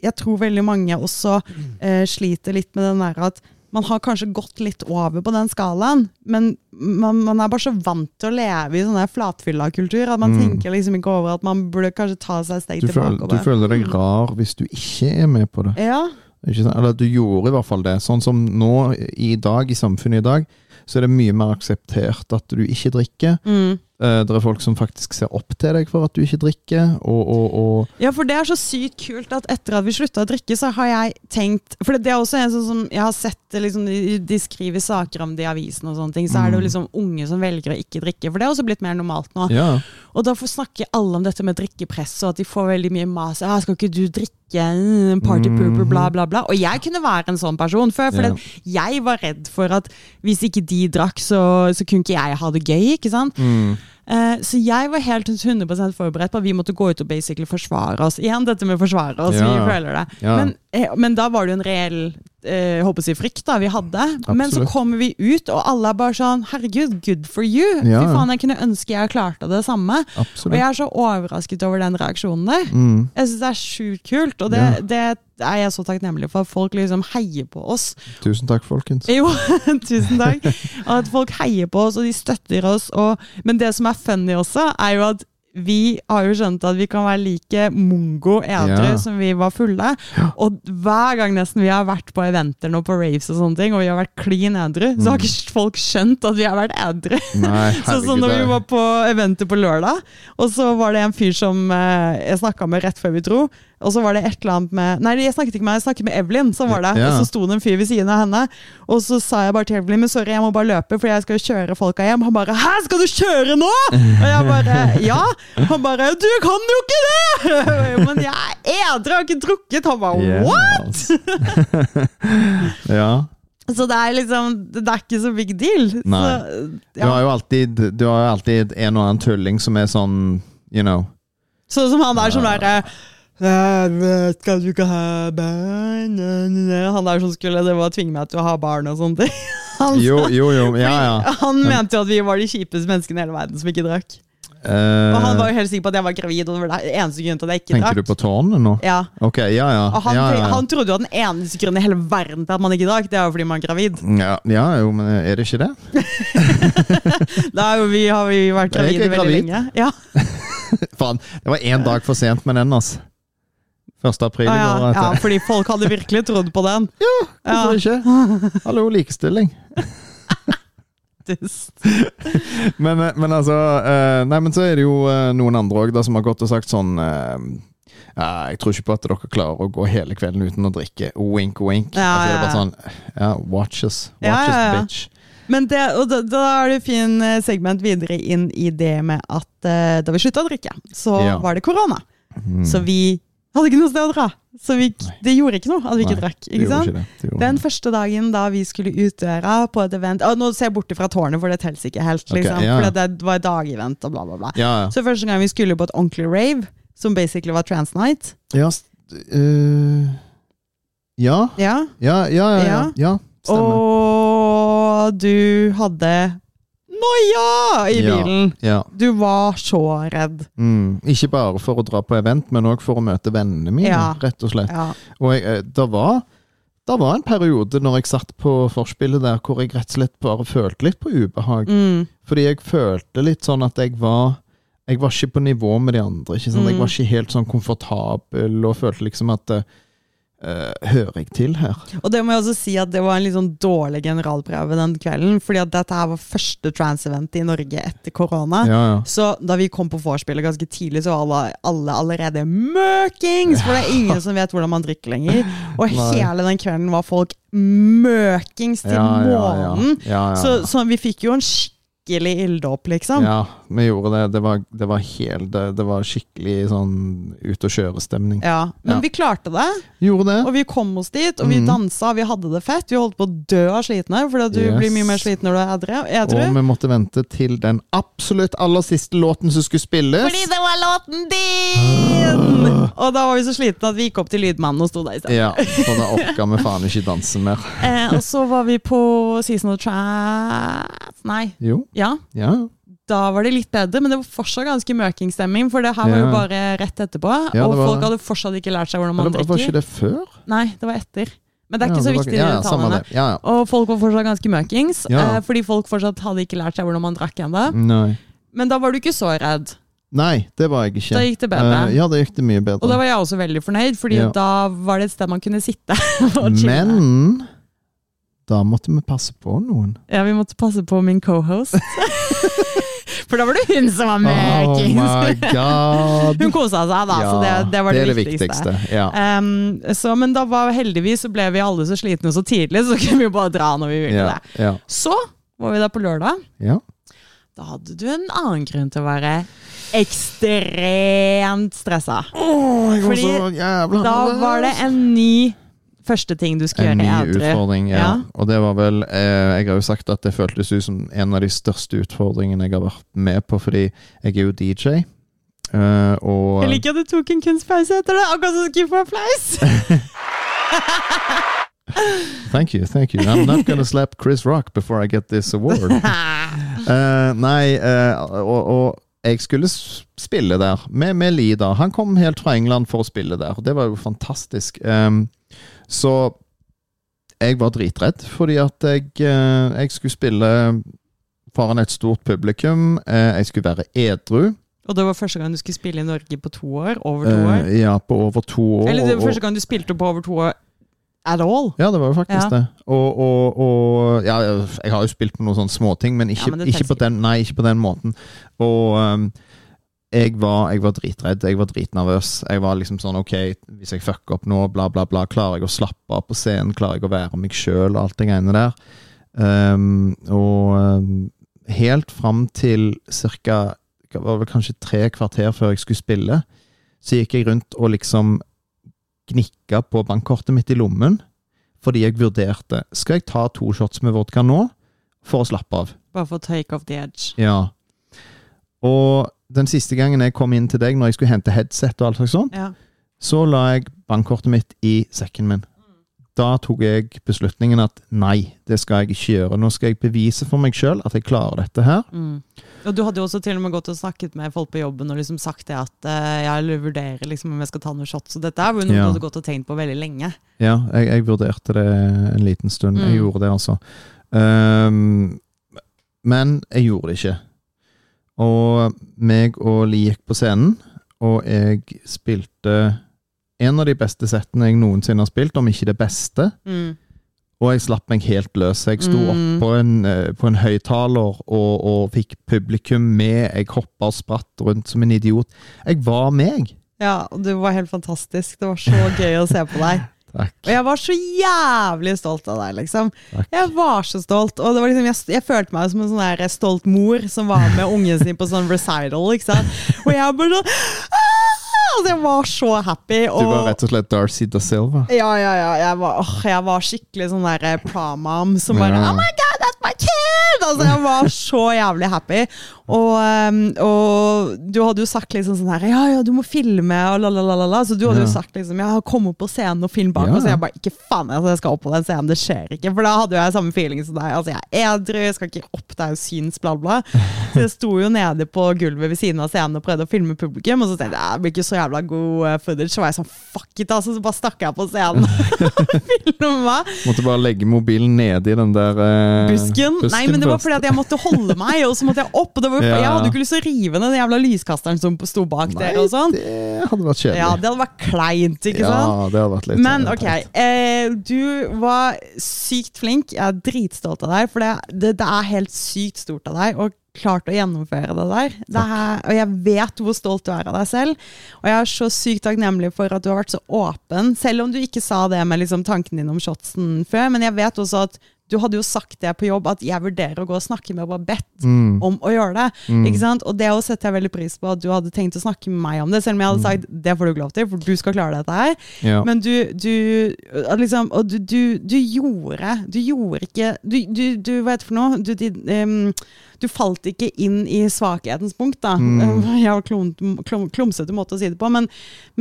Jeg tror veldig mange også eh, sliter litt med den der at man har kanskje gått litt over på den skalaen, men man, man er bare så vant til å leve i sånn der flatfylla-kultur at man Mm. tenker liksom ikke over at man burde kanskje ta seg et steg tilbake. og du føler deg rar hvis du ikke er med på det. Ja? Eller du gjorde i hvert fall det. Sånn som nå i dag, i samfunnet i dag, så er det mye mer akseptert at du ikke drikker. mm. Eh, Det er folk som faktisk ser opp til deg for at du ikke drikker, og, og, og Ja, for det er så sykt kult at etter at vi slutta å drikke, så har jeg tenkt For det er også en sånn som jeg har sett liksom, de, de skriver saker om det i avisen og sånne ting, så er det jo Mm. liksom unge som velger å ikke drikke. For det er også blitt mer normalt nå. Ja. Og da får snakke alle om dette med drikkepress, og at de får veldig mye mas. Ja, 'Skal ikke du drikke? Mm, Party pooper, bla, bla, bla. Og jeg kunne være en sånn person før. For Ja. jeg var redd for at hvis ikke de drakk, så, så kunne ikke jeg ha det gøy. ikke sant? Mm. Eh, så jeg var helt 100% forberedt på at vi måtte gå ut og basically forsvare oss. Igjen dette med forsvare oss, Ja. vi føler det. Ja. Men, men da var det jo en reell eh, håper jeg, frykt da vi hadde. Men så kommer vi ut, og alle er bare sånn Herregud, good for you! Ja, Fy faen, jeg kunne ønske jeg klarte det samme. Og jeg er så overrasket over den reaksjonen der. Mm. Jeg syns det er sjukt kult, og det, Ja. det er jeg så takknemlig for. At folk liksom heier på oss. Tusen takk, folkens. Jo, tusen takk. At folk heier på oss, og de støtter oss. Og, men det som er funny også, er jo at vi har jo skjønt at vi kan være like mongo edru Ja. som vi var fulle. Og hver gang nesten vi har vært på eventer nå på raves og sånne ting, og vi har vært klin edru, så har Mm. ikke folk skjønt at vi har vært edru. sånn Så sånn når vi var på eventer på lørdag, og så var det en fyr som eh, jeg snakka med rett før vi dro. Og så var det et eller annet med Nei, jeg snakket ikke med jeg snakket med Evelyn. Så var det. Ja. Og så sto det en fyr ved siden av henne. Og så sa jeg bare til Evelyn men sorry, jeg må bare løpe, for jeg skal jo kjøre folka hjem. Han bare 'hæ, skal du kjøre nå?' Og jeg bare 'ja'. Han bare 'du kan jo ikke det!' Men jeg er edru, har ikke drukket. Han bare 'what?' ja. Så det er liksom Det er ikke så big deal. Nei. Så, Du har jo alltid, du har jo alltid en og annen tulling som er sånn, you know Sånn som han der som derre «Eh, Skal du ikke ha barn? Han der som skulle det var å tvinge meg til å ha barn og sånne ting. Han, Jo, jo, jo. Ja, ja. han mente jo at vi var de kjipeste menneskene i hele verden som ikke drakk. Uh, Og han var jo helt sikker på at jeg var gravid, og det var det eneste grunnen til at jeg ikke tenker drakk. du på tårnene nå? Ja, Ok, ja, ja. og han, han trodde jo at den eneste grunnen i hele verden til at man ikke drakk, det er jo fordi man er gravid. ja, ja, jo, men er det ikke det? Da jo vi, har vi vært gravide veldig gravid. lenge. Ja, Faen, det var én dag for sent med den, ass. 1. april i ja, går. ja, fordi folk hadde virkelig trodd på den. Ja, Hvorfor ikke? Hallo, likestilling. Men, eh, men altså eh, Nei, men så er det jo eh, noen andre òg som har gått og sagt sånn ja, Jeg tror ikke på at dere klarer å gå hele kvelden uten å drikke. Wink, wink. Ja, altså, det er bare sånn Ja, watch us. Watch ja, ja. us, bitch. Men det, da, da er det fin segment videre inn i det med at da vi slutta å drikke, så Ja. var det korona. Mm. Så vi hadde ikke noe sted å dra. Så vi, det gjorde ikke noe at vi ikke Nei, drakk. Det ikke sant? ikke det. det Den ikke første dagen da vi skulle ut døra på et event og Nå ser jeg bort fra tårnet, for det teller ikke helt. Liksom, ja. For det var et dagevent og bla, bla, bla. Ja, ja. Så første gang vi skulle på et ordentlig rave, som basically var trans night Ja, øh, ja. Ja. Ja, ja, ja, ja, ja. Stemmer. Og du hadde noia i Ja. bilen! Ja. Du var så redd. Mm. Ikke bare for å dra på event, men òg for å møte vennene mine, Ja. rett og slett. Og jeg, eh, det var det var en periode når jeg satt på forspillet der hvor jeg rett og slett bare følte litt på ubehag. Mm. Fordi jeg følte litt sånn at jeg var Jeg var ikke på nivå med de andre. ikke sant? Jeg Mm. var ikke helt sånn komfortabel og følte liksom at eh, eh, Hører jeg til her? Og det må jeg også si at det var en litt sånn dårlig generalprøve den kvelden. Fordi at dette her var første trans-event i Norge etter korona. Ja, ja. Så da vi kom på vorspielet ganske tidlig, så var alle, alle allerede møkings! For det er ingen som vet hvordan man drikker lenger. Og Nei. hele den kvelden var folk møkings til Ja, månen. Så, så vi fikk jo en skikkelig ilddåp, liksom. Ja, vi gjorde det. Det var, det var helt det, var skikkelig sånn ut og kjøre-stemning. Ja, Men Ja. vi klarte det, Gjorde det. og vi kom oss dit, og vi mm. dansa, vi hadde det fett. Vi holdt på å dø av slitne, for du Yes. blir mye mer sliten når du er edru. edru. Og vi måtte vente til den absolutt aller siste låten som skulle spilles. Fordi det var låten din! Og da var vi så slitne at vi gikk opp til lydmannen og sto der i stedet. Ja, for da orka vi faen ikke danse mer. Eh, og så var vi på Season of Trans Nei, Jo, ja. ja. Da var det litt bedre, men det var fortsatt ganske møkingstemning. For det her var jo bare rett etterpå. Ja, og var folk hadde fortsatt ikke lært seg hvordan man drikker. var ikke det før? Nei, det var etter. Men det er Ja, ikke så var- viktig, ja, ja, det. Ja, ja. Og folk var fortsatt ganske møkings, Ja. eh, fordi folk fortsatt hadde ikke lært seg hvordan man drakk ennå. Men da var du ikke så redd. Nei, det var jeg ikke. Da gikk det bedre. Uh, ja, da gikk det mye bedre. Og da var jeg også veldig fornøyd, fordi Ja. da var det et sted man kunne sitte og chille. Men da måtte vi passe på noen. Ja, vi måtte passe på min cohost. For da var det hun som var Oh møkings. my god! hun kosa seg, da, så det, det var det, det viktigste. Ja. um, så, men da var heldigvis så ble vi alle så slitne så tidlig, så kunne vi jo bare dra når vi ville Ja, det. ja, Så var vi der på lørdag. ja. Da hadde du en annen grunn til å være ekstremt stressa. Oh, Fordi Da var det en ny første ting du skal en ny En ny edru. utfordring, ja. Ja. Og det var vel eh, Jeg har jo sagt at det føltes ut som en av de største utfordringene jeg har vært med på, fordi jeg er jo DJ. eh, og Jeg liker at du tok en kunstpause etter det, akkurat som du skulle få applaus. Thank you, thank you. I'm not gonna slap Chris Rock before I get this award. Uh, nei, uh, og, og jeg skulle spille der med, med Lida. Han kom helt fra England for å spille der, og det var jo fantastisk. Em, så jeg var dritredd, fordi at jeg, eh, jeg skulle spille foran et stort publikum. Eh, jeg skulle være edru. Og det var første gang du skulle spille i Norge på to år? Over to år? Uh, ja, på over to år. Eller det var første gang du spilte på over to år at all? Ja, det var jo faktisk Ja. det. Og, og, og ja, jeg har jo spilt på noen sånne småting, men ikke, Ja, men ikke, på den, nei, ikke på den måten. Og um, jeg, var, jeg var dritredd. Jeg var dritnervøs. Jeg var liksom sånn OK, hvis jeg fucker opp nå, bla, bla, bla, klarer jeg å slappe av på scenen? Klarer jeg å være meg sjøl og alt det greiene der? Um, og um, helt fram til ca. kanskje tre kvarter før jeg skulle spille, så gikk jeg rundt og liksom gnikka på bankkortet mitt i lommen fordi jeg vurderte Skal jeg ta to shots med vodka nå for å slappe av. Bare for å take off the edge. Ja. Og den siste gangen jeg kom inn til deg, når jeg skulle hente headset, og alt slags sånt, Ja. så la jeg bankkortet mitt i sekken min. Da tok jeg beslutningen at nei, det skal jeg ikke gjøre. Nå skal jeg bevise for meg sjøl at jeg klarer dette her. Mm. Og du hadde jo også til og med gått og snakket med folk på jobben og liksom sagt det at uh, jeg vurderer liksom om jeg skal ta noen shots. Så dette er jo noe Ja. du hadde gått og tenkt på veldig lenge. Ja, jeg, jeg vurderte det en liten stund. Jeg Mm. gjorde det, altså. Um, men jeg gjorde det ikke. Og meg og Li gikk på scenen, og jeg spilte en av de beste settene jeg noensinne har spilt, om ikke det beste. Mm. Og jeg slapp meg helt løs. Jeg sto Mm. opp på en, eh, på en høyttaler og, og fikk publikum med. Jeg hoppa og spratt rundt som en idiot. Jeg var meg. Ja, og du var helt fantastisk. Det var så gøy å se på deg. Takk. Og jeg var så jævlig stolt av deg, liksom. Takk. Jeg var så stolt. Og det var liksom, jeg, jeg følte meg som en sånn der stolt mor som var med ungen sin på sånn recital. ikke sant? Og jeg bare sånn «Ah!» Altså, Jeg var så happy. Du var rett og slett Darcy da Silva. Ja, ja, ja. Jeg var, åh, jeg var skikkelig sånn der prom-mom som bare Ja. Oh my god! Altså, jeg var så jævlig happy. Og, um, og du hadde jo sagt liksom sånn her Ja, ja, du må filme, og la, la, la, la, la. Så du hadde Ja. jo sagt liksom Ja, kom opp på scenen og film bak. Ja. Og så jeg bare Ikke faen, altså, jeg skal opp på den scenen. Det skjer ikke. For da hadde jo jeg samme feeling som deg. Altså, jeg er edru, jeg skal ikke opp der og syns, bla, bla. Så jeg sto jo nede på gulvet ved siden av scenen og prøvde å filme publikum. Og så tenkte jeg det blir ikke så jævla god eh, footage. Så var jeg sånn fuck it, altså. Så bare stakk jeg på scenen og filma. Måtte bare legge mobilen nede i den der eh, Busken? Nei, men det var fordi at jeg måtte holde meg, og så måtte jeg opp. Var, Ja. Jeg hadde jo ikke lyst til å rive ned den jævla lyskasteren som sto bak Nei, der. og sånn. det hadde vært kjedelig. Ja, Det hadde vært kleint, ikke sant? Det hadde vært litt Men sånn ok, eh, du var sykt flink. Jeg er dritstolt av deg, for det, det, det er helt sykt stort av deg. Og klart å gjennomføre det der. Det er, og jeg vet hvor stolt du er av deg selv. Og jeg er så sykt takknemlig for at du har vært så åpen, selv om du ikke sa det med liksom, tanken din om shotsen før. Men jeg vet også at du hadde jo sagt det på jobb, at jeg vurderer å gå og snakke med bedt Mm, om å gjøre det. mm. Ikke sant? Og det også setter jeg veldig pris på, at du hadde tenkt å snakke med meg om det. Selv om jeg hadde sagt det får du ikke lov til, for du skal klare dette her. Ja. Men du, du liksom, Og du, du, du gjorde Du gjorde ikke Du, du, du hva heter det for noe? Du, em, du falt ikke inn i svakhetens punkt, da. Mm. Jeg har klum, klum, klumsete måte å si det på, men,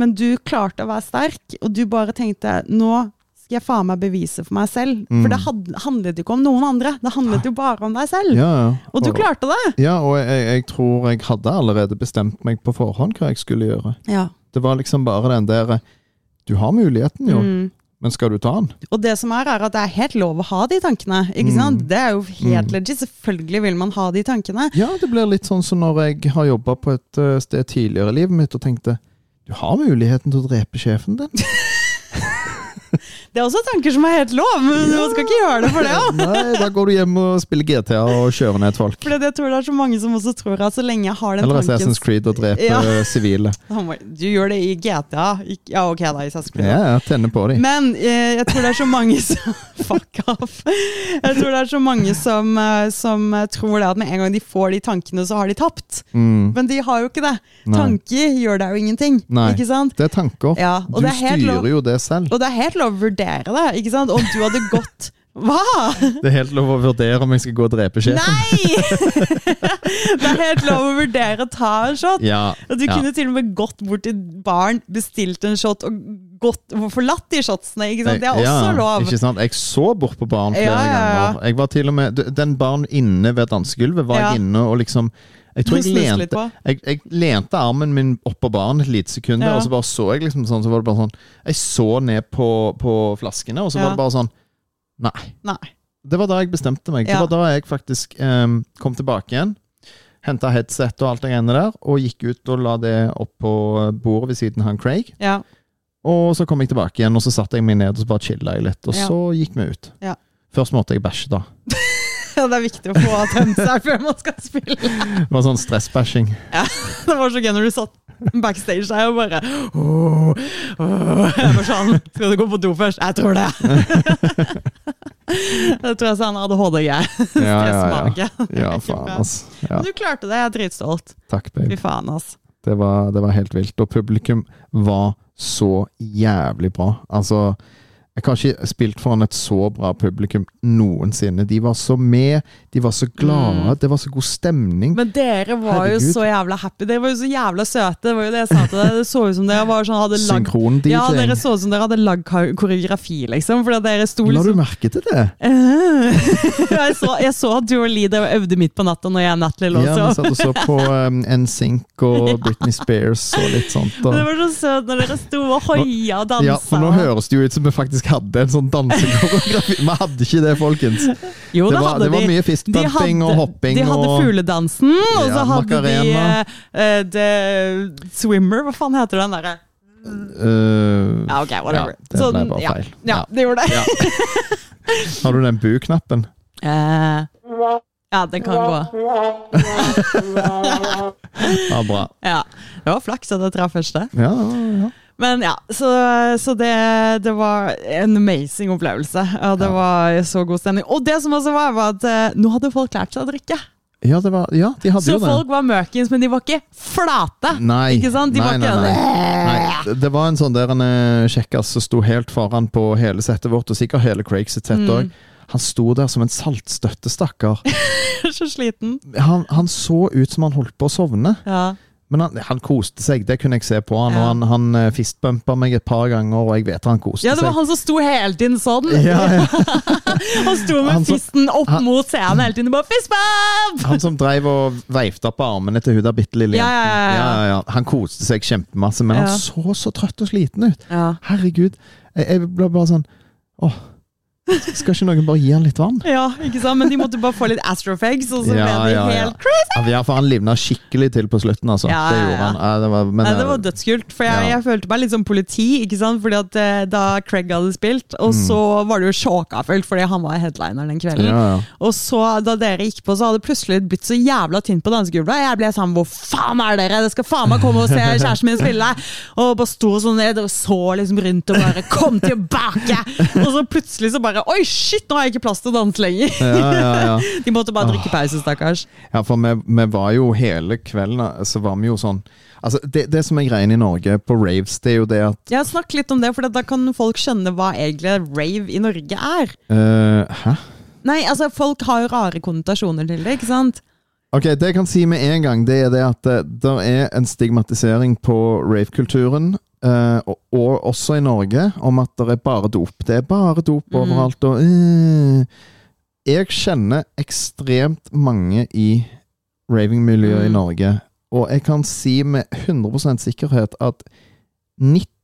men du klarte å være sterk, og du bare tenkte nå skal jeg faen meg bevise for meg selv. Mm. For det had, handlet jo ikke om noen andre, det handlet jo bare om deg selv. Ja, ja. Og du klarte det! Ja, og jeg, jeg tror jeg hadde allerede bestemt meg på forhånd hva jeg skulle gjøre. Ja. Det var liksom bare den der Du har muligheten, jo, Mm. men skal du ta den? Og det som er, er at det er helt lov å ha de tankene. ikke sant? Mm. Det er jo helt Mm. legit. Selvfølgelig vil man ha de tankene. Ja, det blir litt sånn som når jeg har jobba på et eh, sted tidligere i livet mitt og tenkte Du har muligheten til å drepe sjefen din. Det er også tanker som er helt lov, men man skal ikke gjøre det for det. Ja. Nei, da går du hjem og spiller GTA og kjører ned folk. For jeg tror det er så mange som også tror at så lenge jeg har den Eller tanken Assassin's Creed og dreper Ja. sivile. Du gjør det i GTA. Ja, ok, da, i Assassin's Creed. Ja, jeg tenner på dem. Men eh, jeg tror det er så mange som Fuck off. Jeg tror det er så mange som, eh, som eh, tror det at med en gang de får de tankene, så har de tapt. Mm, Men de har jo ikke det. nei. Tanker gjør deg jo ingenting. Nei. Ikke sant? Det er tanker. Ja, Du det er lov. styrer jo det selv. Og det er helt lov å vurdere det, ikke sant? Om du hadde gått Hva?! Det er helt lov å vurdere om jeg skal gå og drepe sjefen. Nei! det er helt lov å vurdere å ta en shot. Ja, Og du ja. kunne til og med gått bort til barn, bestilt en shot og gått, forlatt de shotsene. ikke sant? Det er også ja, lov. Ikke sant? Jeg så bort på barn flere ganger. Jeg var til og med, Den barn inne ved dansegulvet var jeg inne og liksom Jeg tror jeg lente, jeg, jeg lente armen min oppå baren et lite sekund, Ja. og så bare så jeg liksom sånn, så var det bare sånn Jeg så ned på, på flaskene, og så Ja. var det bare sånn Nei. Nei. Det var da jeg bestemte meg. Ja. Det var da jeg faktisk um, kom tilbake igjen. Henta headset og alt det greiene der, og gikk ut og la det opp på bordet ved siden av han Craig. Ja. Og så kom jeg tilbake igjen, og så satte jeg meg ned og så bare chilla jeg litt. Og så gikk vi ut. Ja. Først måtte jeg bæsje, da. ja, det er viktig å få tømt seg før man skal spille. Det var sånn stressbæsjing. Det var så gøy når du satt backstage der og bare oh, oh. Jeg var sånn Skal du gå på do først? Jeg tror det. det tror jeg han ADHD-greie. Ja, ja, ja. Ja, faen, ass. Ja, Men du klarte det, jeg er dritstolt. takk, babe. Fy faen, ass. Det var, det var helt vilt. Og publikum var så jævlig bra. Altså Jeg har ikke spilt foran et så bra publikum noensinne. De var så med, de var så glade, Mm. det var så god stemning. Men dere var jo så jævla happy. Dere var jo så jævla søte. Det var jo det jeg sa til deg. Det så ut som dere var sånn, hadde Synkron-DJ. ja, dere så ut som dere hadde lagd koreografi, liksom. Fordi at dere sto La du liksom merke til det? jeg, så, jeg så at du og Lee øvde midt på natta når jeg og Natalie lå Ja, vi satt og så på um, NSYNC og Britney Spears og litt sånt. Det var så søtt når dere sto og hoia og dansa. ja, for nå høres det jo ut som vi faktisk hadde en sånn dansekoreografi. Vi hadde ikke det, folkens. jo, Det var, det var mye fistbumping og hopping. de hadde og, fugledansen, og så Ja, hadde Macarena. de uh, The Swimmer, hva faen heter den derre? uh, Ja, ok, whatever. Ja, det Så ble bare ja, feil. Ja, Ja. det gjorde det. Ja. Har du den bu-knappen? Eh, ja, den kan gå. Ja, bra. Ja, Det var flaks at jeg traff første. Ja, ja, ja. Men ja, så, så det, det var en amazing opplevelse. Og det var så god stemning. Og det som også var, var at eh, nå hadde folk lært seg å drikke. Ja, det var, ja, de hadde Så jo det. folk var møkens, men de var ikke flate. Nei, Ikke sant? De nei, var nei, ikke nei. nei. det- var en sånn der en eh, kjekkas som sto helt foran på hele settet vårt, og sikkert hele Craig sitt sett Mm. Han sto der som en saltstøtte, stakkar. så sliten. Han, han så ut som han holdt på å sovne, Ja. Men han, han koste seg. Det kunne jeg se på han. Ja. Og han, han eh, fistbumpa meg et par ganger, og jeg vet han koste seg. ja, det var seg. han som sto hele tiden sånn. Ja, ja. Han sto med Han som- fisten opp han- mot scenen hele tiden og bare 'fistbump'! Han som dreiv og veifta på armene til hun der bitte lille Ja, jenten. ja, ja, ja. ja. Han koste seg kjempemasse, men han så så trøtt og sliten ut. Ja. Herregud. Jeg, jeg ble bare sånn Åh, skal ikke noen bare gi han litt vann? ja, ikke sant? Men de måtte bare få litt astrofags, og så Ja, ble de ja, ja. helt crazy. Ja, for han livna skikkelig til på slutten, altså. Ja, det gjorde han. Ja, det var, men, det var dødskult, for jeg, Ja. jeg følte meg litt som politi, ikke sant? Fordi at eh, da Craig hadde spilt, og Mm. så var det jo sjåkafullt fordi han var headliner den kvelden. ja, ja. Og så, da dere gikk på, så hadde det plutselig blitt så jævla tynt på dansegulvet. Jeg ble sånn, hvor faen er dere? Det skal faen meg komme og se kjæresten min spille! Og bare sto sånn ned og så liksom rundt og bare, kom tilbake! Og så plutselig så bare, oi shit, nå har jeg ikke plass til å danse lenger! ja, ja, ja. De måtte bare drikke pause, stakkars. ja for vi, vi var jo hele kvelden Så var vi jo sånn Altså, det, det som er greien i Norge på raves, det er jo det at Ja, Snakk litt om det, for da kan folk skjønne hva egentlig rave i Norge er. Uh, Hæ? Nei, altså Folk har jo rare konnotasjoner til det, ikke sant? Ok, Det jeg kan si med en gang, det er det at det det er en stigmatisering på ravekulturen, eh, og, og også i Norge, om at det er bare dop. Det er bare dop Mm. overalt, og øh. Jeg kjenner ekstremt mange i ravingmiljøet i Mm. Norge, og jeg kan si med 100% sikkerhet at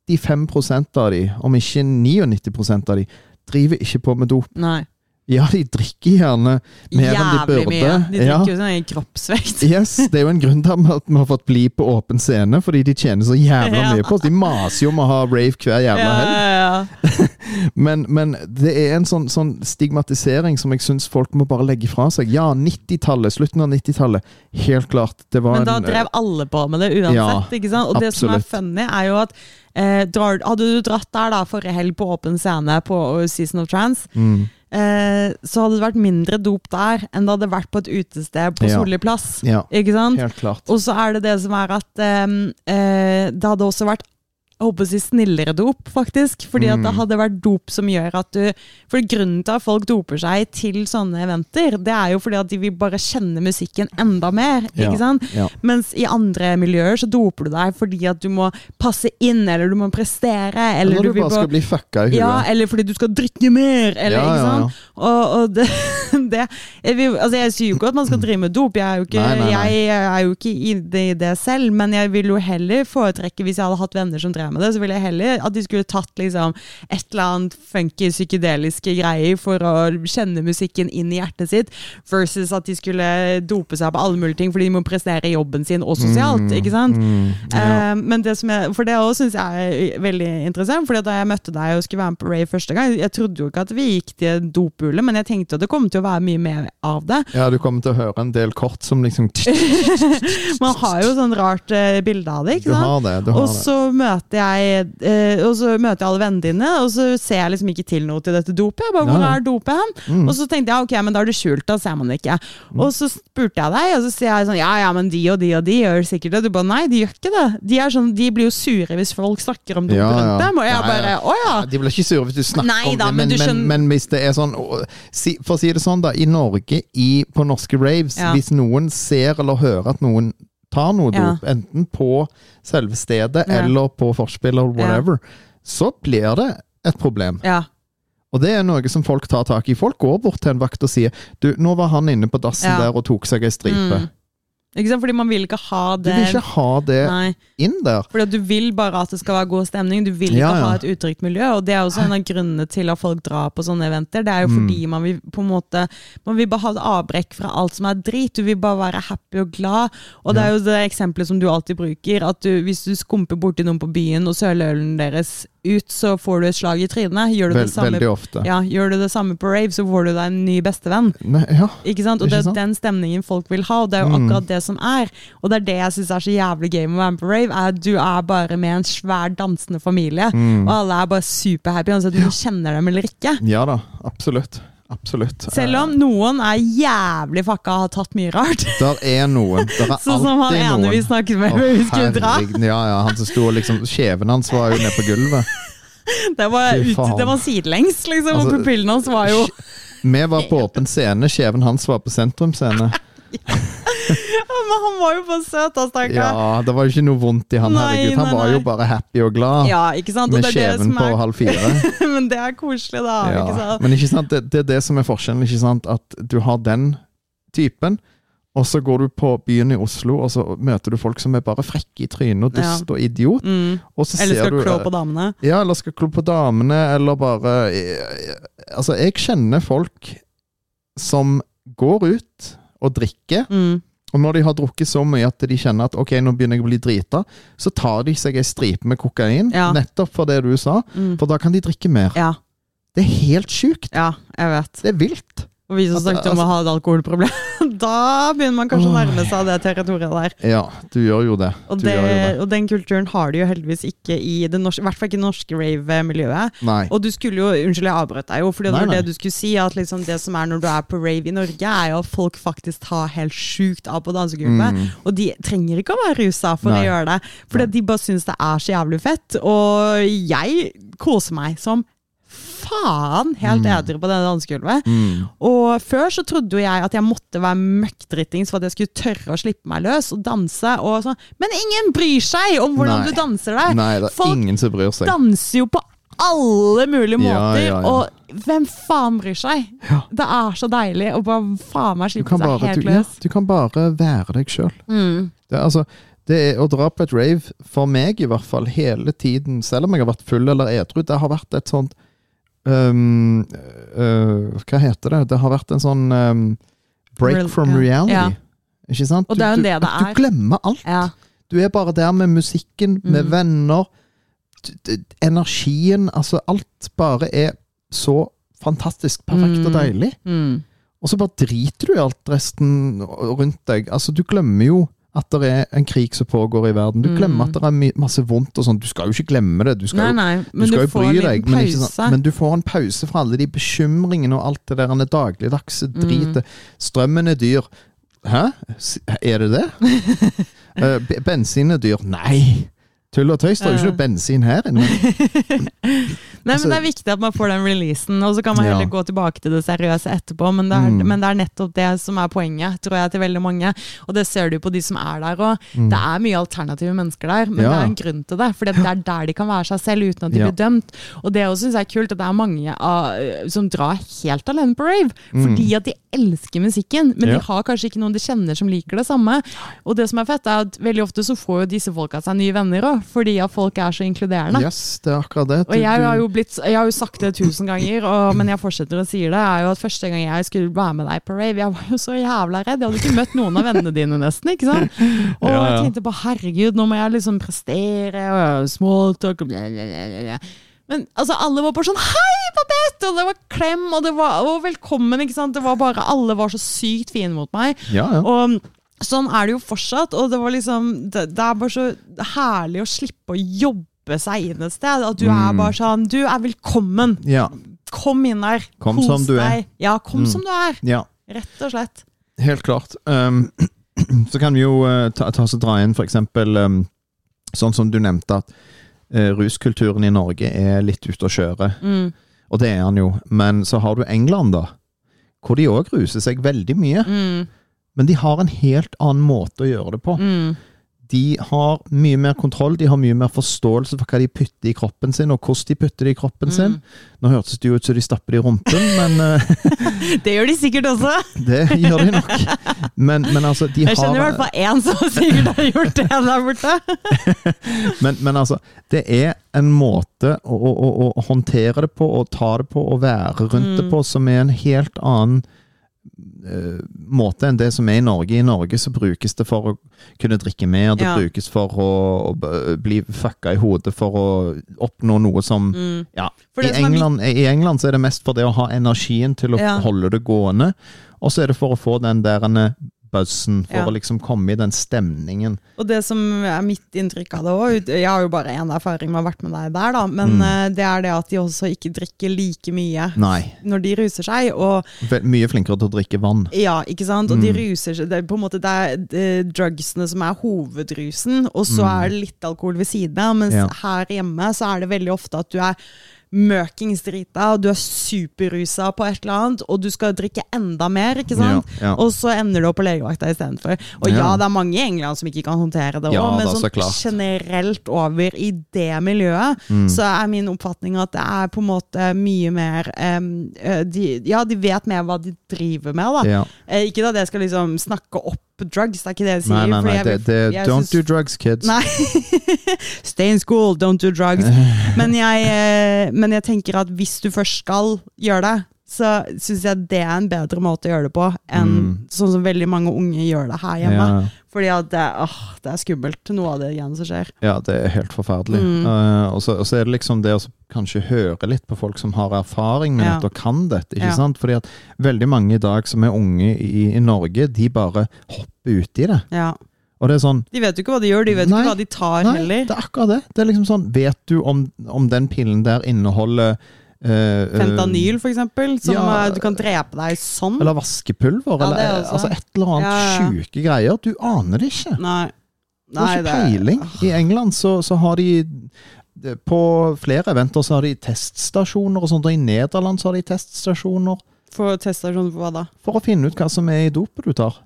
95% av de, om ikke 99% av de, driver ikke på med dop. Nei. Ja, de drikker gjerne mer enn de Jævlig burde. mye. De Ja. drikker jo sånn kroppsvekt. Yes, Det er jo en grunn til at vi har fått bli på åpen scene, fordi de tjener så jævla Ja. mye på oss. De maser jo om å ha rave hver jævla helg. ja, ja. Men, men det er en sånn, sånn stigmatisering som jeg syns folk må bare legge fra seg. Ja, 90-tallet, slutten av 90-tallet. Helt klart. Det var Men da en drev alle på med det uansett. Ja, ikke sant? Og det som er absolutt. funny, er jo at eh, drar, hadde du dratt der da forrige helg på åpen scene på Season of Trance, mm, eh, så hadde det vært mindre dop der enn det hadde vært på et utested på Ja. Solli plass. Ja, Ikke sant? helt klart. Og så er det det som er at ehm, eh, det hadde også vært jeg håper å si snillere dop, faktisk. Fordi at det Mm. hadde vært dop som gjør at du For grunnen til at folk doper seg til sånne eventer, det er jo fordi at de vil bare kjenne musikken enda mer. Ja, ikke sant? ja. Mens i andre miljøer så doper du deg fordi at du må passe inn, eller du må prestere, eller Når du du bare skal bli fucka i huet. ja, eller fordi du skal drikke mer, eller Ja, ikke sant? Og, og det, det jeg, altså jeg sier jo ikke at man skal drive med dop, jeg er jo ikke, Nei, nei, nei. Jeg er jo ikke i det, i det selv, men jeg vil jo heller foretrekke hvis jeg hadde hatt venner som drev gjøre med det, så ville jeg heller at de skulle tatt liksom et eller annet funky, psykedeliske greier for å kjenne musikken inn i hjertet sitt, versus at de skulle dope seg på alle mulige ting fordi de må prestere jobben sin og sosialt. ikke sant? Mm, ja. Eh, men det som jeg, for det også syns jeg er veldig interessant. fordi da jeg møtte deg og skulle være med på Ray første gang, jeg trodde jo ikke at vi gikk til dopule, men jeg tenkte at det kom til å være mye mer av det. ja, du kommer til å høre en del kort som liksom Man har jo sånn rart eh, bilde av det, ikke sant? Du har det. du har Og det. så møter jeg eh, Og så møter jeg alle vennene dine, og så ser jeg liksom ikke til noe til dette dopet. Jeg bare, Ja, Hvor er dopet hen? Mm. Og så tenkte jeg ok, men da er det skjult, da ser man det ikke. Og så spurte jeg deg, og så sier jeg sånn ja ja, men de og de og de gjør sikkert det. Du bare nei, de gjør ikke det. De, er sånn, de blir jo sure hvis folk snakker om dopet Ja, rundt dem. Og jeg bare å ja. De blir ikke sure hvis du snakker Nei om da, det, men men, skjønner- men hvis det er sånn For å si det sånn, da. I Norge, i, på norske raves, hvis noen ser eller hører at noen tar noe Ja. dop, enten på selve stedet Ja. eller på forspill eller whatever, så blir det et problem. ja. Og det er noe som folk tar tak i. Folk går bort til en vakt og sier Du, nå var han inne på dassen Ja. der og tok seg ei stripe. Mm. Ikke sant? Fordi man vil ikke ha Du det vil ikke ha det Nei. inn der. Fordi Du vil bare at det skal være god stemning, du vil ikke Ja, ja. ha et utrygt miljø. og Det er også en av grunnene til at folk drar på sånne eventer. Det er jo Mm. fordi man vil på en måte Man vil bare ha et avbrekk fra alt som er drit. Du vil bare være happy og glad. Og det er jo det eksempelet som du alltid bruker, at du, hvis du skumper borti noen på byen og søler ølen deres ut, så får du et slag i trynet. Gjør du, Vel, det samme, ja, gjør du det samme på rave, så får du deg en ny bestevenn. Ne, ja. Ikke sant? Og det er den stemningen folk vil ha, og det er jo Mm. akkurat det som er. Og det er det jeg syns er så jævlig gøy med å være med på rave, er at du er bare med en svær dansende familie, Mm. og alle er bare superhappy, uansett om du kjenner dem eller ikke. ja da, absolutt. Absolutt. Selv om noen er jævlig fucka og har tatt mye rart. Der er noen. Der er Sånn som han ene vi snakket med før vi skulle dra. Ja, ja, han som sto liksom Kjeven hans var jo nede på gulvet. Det var, ut, det var sidelengs, liksom, Altså, og pupillene hans var jo Vi var på åpen scene, kjeven hans var på sentrumsscene. Men han var jo bare søt, da, stakkar. Ja, det var jo ikke noe vondt i han, Nei, herregud. Han nei, var jo bare happy og glad. Ja, ikke sant? Med det er kjeven på halv fire. Men det er koselig, da. Ja. Ikke sant? Men ikke sant, det, det er det som er forskjellen. ikke sant? At du har den typen, og så går du på byen i Oslo, og så møter du folk som er bare frekke i trynet og dust og idiot. Mm. Og så Eller skal du klå på damene. Ja, eller skal klå på damene, eller bare Altså, jeg kjenner folk som går ut og drikker, Mm. Og når de har drukket så mye at de kjenner at ok, nå begynner jeg å bli drita, så tar de seg ei stripe med kokain, Ja. nettopp for det du sa, Mm. for da kan de drikke mer. Ja, Det er helt sjukt. ja, jeg vet. Det er vilt. Og vi som Altså, snakket om å ha et alkoholproblem, da begynner man kanskje å nærme seg det territoriet der. Ja, du gjør jo det. Og, det, jo det. og den kulturen har de jo heldigvis ikke i det norske, i hvert fall ikke norske rave-miljøet. Og du skulle jo, unnskyld jeg avbrøt deg jo, for det var det du skulle si, at liksom det som er når du er på rave i Norge, er jo at folk faktisk tar helt sjukt av på dansegulvet. Mm. Og de trenger ikke å være rusa for Nei. å gjøre det, for de bare syns det er så jævlig fett. Og jeg koser meg som faen helt Mm. edru på denne dansegulvet. Mm. Og før så trodde jo jeg at jeg måtte være møkkdrittings for at jeg skulle tørre å slippe meg løs og danse. Og sånn. Men ingen bryr seg om hvordan Nei. du danser der! Nei, det er Folk ingen som bryr seg. danser jo på alle mulige måter, ja, ja. og hvem faen bryr seg? Ja. Det er så deilig å bare faen meg slippe seg helt du, ja, løs. du kan bare være deg sjøl. Mm. Altså, det å dra på et rave, for meg i hvert fall, hele tiden, selv om jeg har vært full eller edru, det har vært et sånt øhm, uh, Hva heter det? Det har vært en sånn um, break Real- from ja. reality. Ja. Ikke sant? Og det er jo du, det det er. du glemmer alt. Ja. Du er bare der med musikken, med Mm. venner. Energien. Altså, alt bare er så fantastisk perfekt og Mm. deilig. Mm. Og så bare driter du i alt resten rundt deg. Altså, du glemmer jo at det er en krig som pågår i verden. Du Mm. glemmer at det er masse vondt og sånn. Du skal jo ikke glemme det. Du skal, Nei, nei, du skal du, jo bry deg, men, pause. men du får en pause fra alle de bekymringene og alt det der den dagligdagse dritet. Strømmen er dyr. Hæ? Er det det? uh, bensin er dyr. Nei! Tull og tøys, det er jo ikke noe bensin her inne. Nei, Altså- men Det er viktig at man får den releasen, og så kan man heller Ja. gå tilbake til det seriøse etterpå. Men det, er, Mm. men det er nettopp det som er poenget, tror jeg, til veldig mange. Og det ser du på de som er der òg. Mm. Det er mye alternative mennesker der, men Ja. det er en grunn til det. For det er der de kan være seg selv uten at de Ja. blir dømt. Og det også syns jeg er kult, at det er mange av, som drar helt alene på rave. Mm. Fordi at de elsker musikken, men de har kanskje ikke noen de kjenner som liker det samme. Og det som er fett, er at veldig ofte så får jo disse folka seg nye venner òg. Fordi at folk er så inkluderende. Yes, det er akkurat det. Og jeg har, jo blitt, jeg har jo sagt det tusen ganger, og, men jeg fortsetter å si det. er jo at Første gang jeg skulle være med deg på rave, jeg var jo så jævla redd. Jeg hadde ikke møtt noen av vennene dine, nesten. ikke sant? Og Ja, ja. jeg tenkte på herregud, nå må jeg liksom prestere, og smalltalk og bla, bla, bla, bla. Men altså, alle var bare sånn Hei, Babette! Og det var klem, og det var og velkommen. ikke sant? Det var bare, Alle var så sykt fine mot meg. Ja, ja. Og sånn er det jo fortsatt. Og det var liksom Det, det er bare så herlig å slippe å jobbe seg inn et sted. At du er Mm. bare sånn Du er velkommen. ja. Kom inn der. Kom Kos som du er. deg. Ja, kom Mm. som du er. ja. Rett og slett. Helt klart. Um, så kan vi jo uh, ta, ta oss og dra inn eksempel um, sånn som du nevnte, at uh, ruskulturen i Norge er litt ute å kjøre. Mm. Og det er han jo. Men så har du England, da. Hvor de òg ruser seg veldig mye. Mm. Men de har en helt annen måte å gjøre det på. Mm. De har mye mer kontroll, de har mye mer forståelse for hva de putter i kroppen sin, og hvordan de putter det i kroppen sin. Mm. Nå hørtes det jo ut som de stapper det i rumpen, men uh, Det gjør de sikkert også. det gjør de nok. Men, men altså, de Jeg kjenner i har hvert fall én som sikkert har gjort det der borte. Men, men altså, det er en måte å, å, å, håndtere det på, og ta det på, og være rundt det Mm. på, som er en helt annen eh, måte enn det som er i Norge. I Norge så brukes det for å kunne drikke mer, det Ja. brukes for å, å bli fucka i hodet for å oppnå noe som Mm. Ja. I som er England, I England så er det mest for det å ha energien til å Ja. holde det gående, og så er det for å få den der ene buzzen, for Ja. å liksom komme i den stemningen. Og det som er mitt inntrykk av det òg, jeg har jo bare én erfaring med å ha vært med deg der, da, men Mm. eh, det er det at de også ikke drikker like mye Nei. når de ruser seg. Og Vel- Mye flinkere til å drikke vann. ja, ikke sant? Og de Mm. ruser seg Det er på en måte det er drugsene som er hovedrusen, og så Mm. er det litt alkohol ved siden av. Mens Ja. her hjemme så er det veldig ofte at du er møkings drita, og du er superrusa på et eller annet, og du skal drikke enda mer, ikke sant? Ja, ja. Og så ender du opp på legevakta istedenfor. Og ja. Ja. det er mange i England som ikke kan håndtere det òg, men sånn så generelt over i det miljøet, Mm. så er min oppfatning at det er på en måte mye mer eh, de, Ja, de vet mer hva de driver med, da. Eh, ikke at jeg skal liksom snakke opp drugs, det er ikke det jeg sier. Nei, nei, nei. jeg Det, det, don't do drugs, kids. Nei. Stay in school, don't do drugs. Men jeg, eh, men jeg tenker at hvis du først skal gjøre det, så syns jeg det er en bedre måte å gjøre det på enn Mm. sånn som veldig mange unge gjør det her hjemme. Ja, Fordi at det, åh, det er skummelt, noe av det igjen som skjer. ja, det er helt forferdelig. Mm. Uh, og, så, er det liksom det å kanskje høre litt på folk som har erfaring med Ja. dette og kan dette. ikke Ja. sant? Fordi at veldig mange i dag som er unge i, i Norge, de bare hopper uti det. Ja. Og det er sånn De vet jo ikke hva de gjør, de vet Nei, ikke hva de tar Nei, heller. det er akkurat det. Det er liksom sånn, Vet du om, om den pillen der inneholder eh, eh, Fentanyl, for eksempel, som ja, eh, du kan drepe deg sånn. Eller vaskepulver, Ja, eller altså et eller annet Ja, sjuke greier. Du aner det ikke. Nei. Nei, det er ikke det- peiling. I England så, så har de På flere eventer så har de teststasjoner og sånt, og i Nederland så har de teststasjoner For teststasjon for hva da? for å finne ut hva som er i dopet du tar.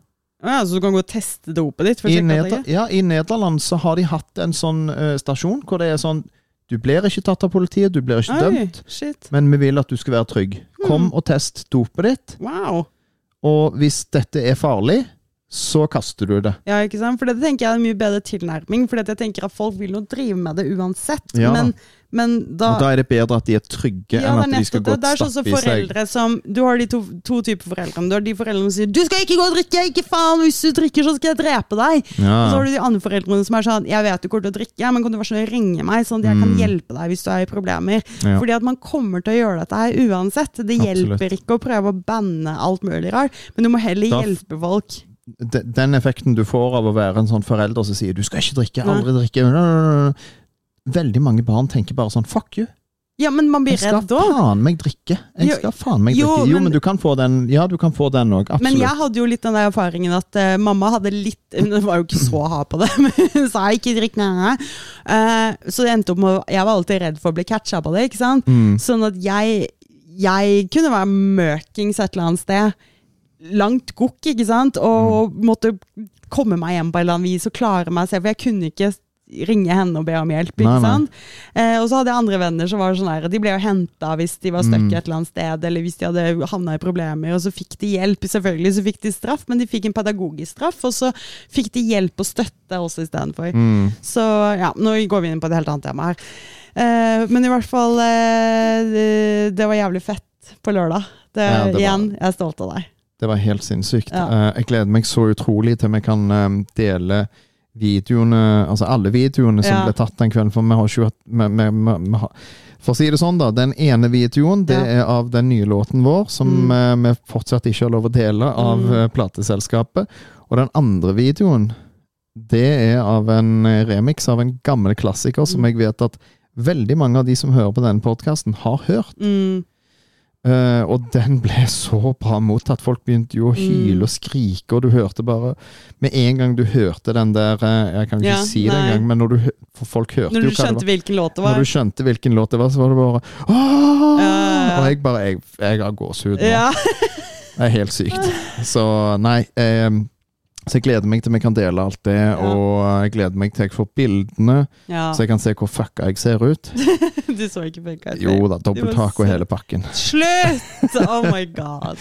Ja, så du kan gå og teste dopet ditt? For I, Neder ja, I Nederland så har de hatt en sånn uh, stasjon hvor det er sånn Du blir ikke tatt av politiet, du blir ikke Oi, dømt, shit. men vi vil at du skal være trygg. Kom Mm. og test dopet ditt, Wow. og hvis dette er farlig, så kaster du det. Ja, ikke sant? For det tenker jeg er en mye bedre tilnærming, for jeg tenker at folk vil nå drive med det uansett. Ja. Men, men da Og da er det bedre at de er trygge ja, enn at de skal gå det. seg. Det er sånn som stappe i foreldre som Du har de to, to typer foreldre. Du har de foreldrene som sier 'du skal ikke gå og drikke', ikke faen, hvis du drikker så skal jeg drepe deg'. Ja. Og så har du de andre foreldrene som er sånn 'jeg vet du kommer til å drikke, men kan du være sånn ringe meg, sånn at jeg kan Mm. hjelpe deg hvis du er i problemer'. Fordi at man kommer til å gjøre dette her uansett. Det Absolutt. hjelper ikke å prøve å banne alt mulig rart, men du må heller hjelpe folk. De- Den effekten du får av å være en sånn forelder som sier 'du skal ikke drikke', aldri drikke Veldig mange barn tenker bare sånn 'fuck you'. Ja, men man blir Jeg skal faen meg drikke. Jeg skal faen meg drikke. Jo, men- du kan få den Ja, du kan få den òg. Men jeg hadde jo litt den der erfaringen at uh, mamma hadde litt Hun var jo ikke så hard på det, men hun sa ikke drikk nei, nei. Eh, så det endte opp med Jeg var alltid redd for å bli catcha på det, ikke sant. Mm. Sånn at jeg Jeg kunne være møkings et eller annet sted. Langt gokk, ikke sant. Og Mm. måtte komme meg hjem på en eller annen vis og klare meg selv. For jeg kunne ikke ringe henne og be om hjelp. Nei, nei. Eh, og så hadde jeg andre venner som var sånn her, de ble jo henta hvis de var stuck Mm. et eller annet sted, eller hvis de hadde havna i problemer, og så fikk de hjelp. Selvfølgelig så fikk de straff, men de fikk en pedagogisk straff, og så fikk de hjelp og støtte også istedenfor. Mm. Så ja, nå går vi inn på et helt annet tema her. Eh, men i hvert fall, eh, det, det var jævlig fett på lørdag. Det, Ja, det var- igjen, jeg er stolt av deg. Det var helt sinnssykt. Ja. Eh, jeg gleder meg så utrolig til vi kan eh, dele videoene, altså alle videoene som Ja. ble tatt den kvelden. For vi har ikke hatt For å si det sånn, da. Den ene videoen det Ja. er av den nye låten vår, som Mm. eh, vi fortsatt ikke har lov å dele av Mm. plateselskapet. Og den andre videoen, det er av en remix av en gammel klassiker som Mm. jeg vet at veldig mange av de som hører på denne podkasten, har hørt. Mm. Eh, og den ble så bra mottatt. Folk begynte jo å hyle Mm. og skrike, og du hørte bare Med en gang du hørte den der eh, Jeg kan ikke Ja, si det nei. engang, men når du folk hørte Når jo du hva det skjønte var. hvilken låt det Når du skjønte hvilken låt det var, så var det bare Åh! Ja. Og jeg bare Jeg, jeg har gåsehud nå. Ja. Det er helt sykt. Så nei. Eh, så jeg gleder meg til vi kan dele alt det, Ja. og jeg gleder meg til jeg får bildene, ja. så jeg kan se hvor fucka jeg ser ut. Du så ikke fucka ut. Jo da, dobbelttak og hele pakken. Slutt! Oh my god.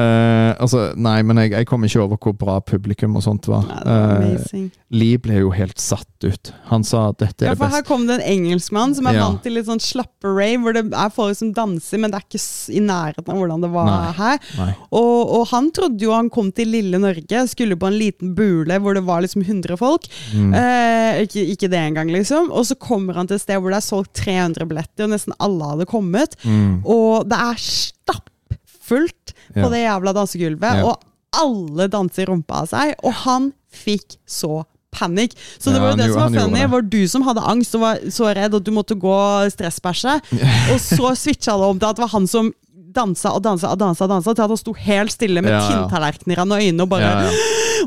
uh, altså, nei, men jeg, jeg kom ikke over hvor bra publikum og sånt var. Nei, var Eh. Lee ble jo helt satt ut. Han sa dette er det for her kom det en engelskmann som er Ja. vant til litt sånn slappe rave, hvor det er folk som danser, men det er ikke i nærheten av hvordan det var Nei. her. Nei. Og, og han trodde jo han kom til lille Norge, skulle på en liten bule hvor det var liksom 100 folk. Mm. Eh, ikke, ikke det engang, liksom. Og så kommer han til et sted hvor det er solgt 300 billetter, og nesten alle hadde kommet. Mm. Og det er stappfullt på Ja. det jævla dansegulvet, Ja. og alle danser rumpa av seg, og han fikk så panikk. Så det Ja, var jo det som var funny, det. var du som hadde angst og var så redd at du måtte gå stresspæsje. og så switcha det om til at det var han som dansa og dansa og dansa, og dansa til at han sto helt stille med Ja, ja. tinntallerkener i øynene og bare Ja, ja.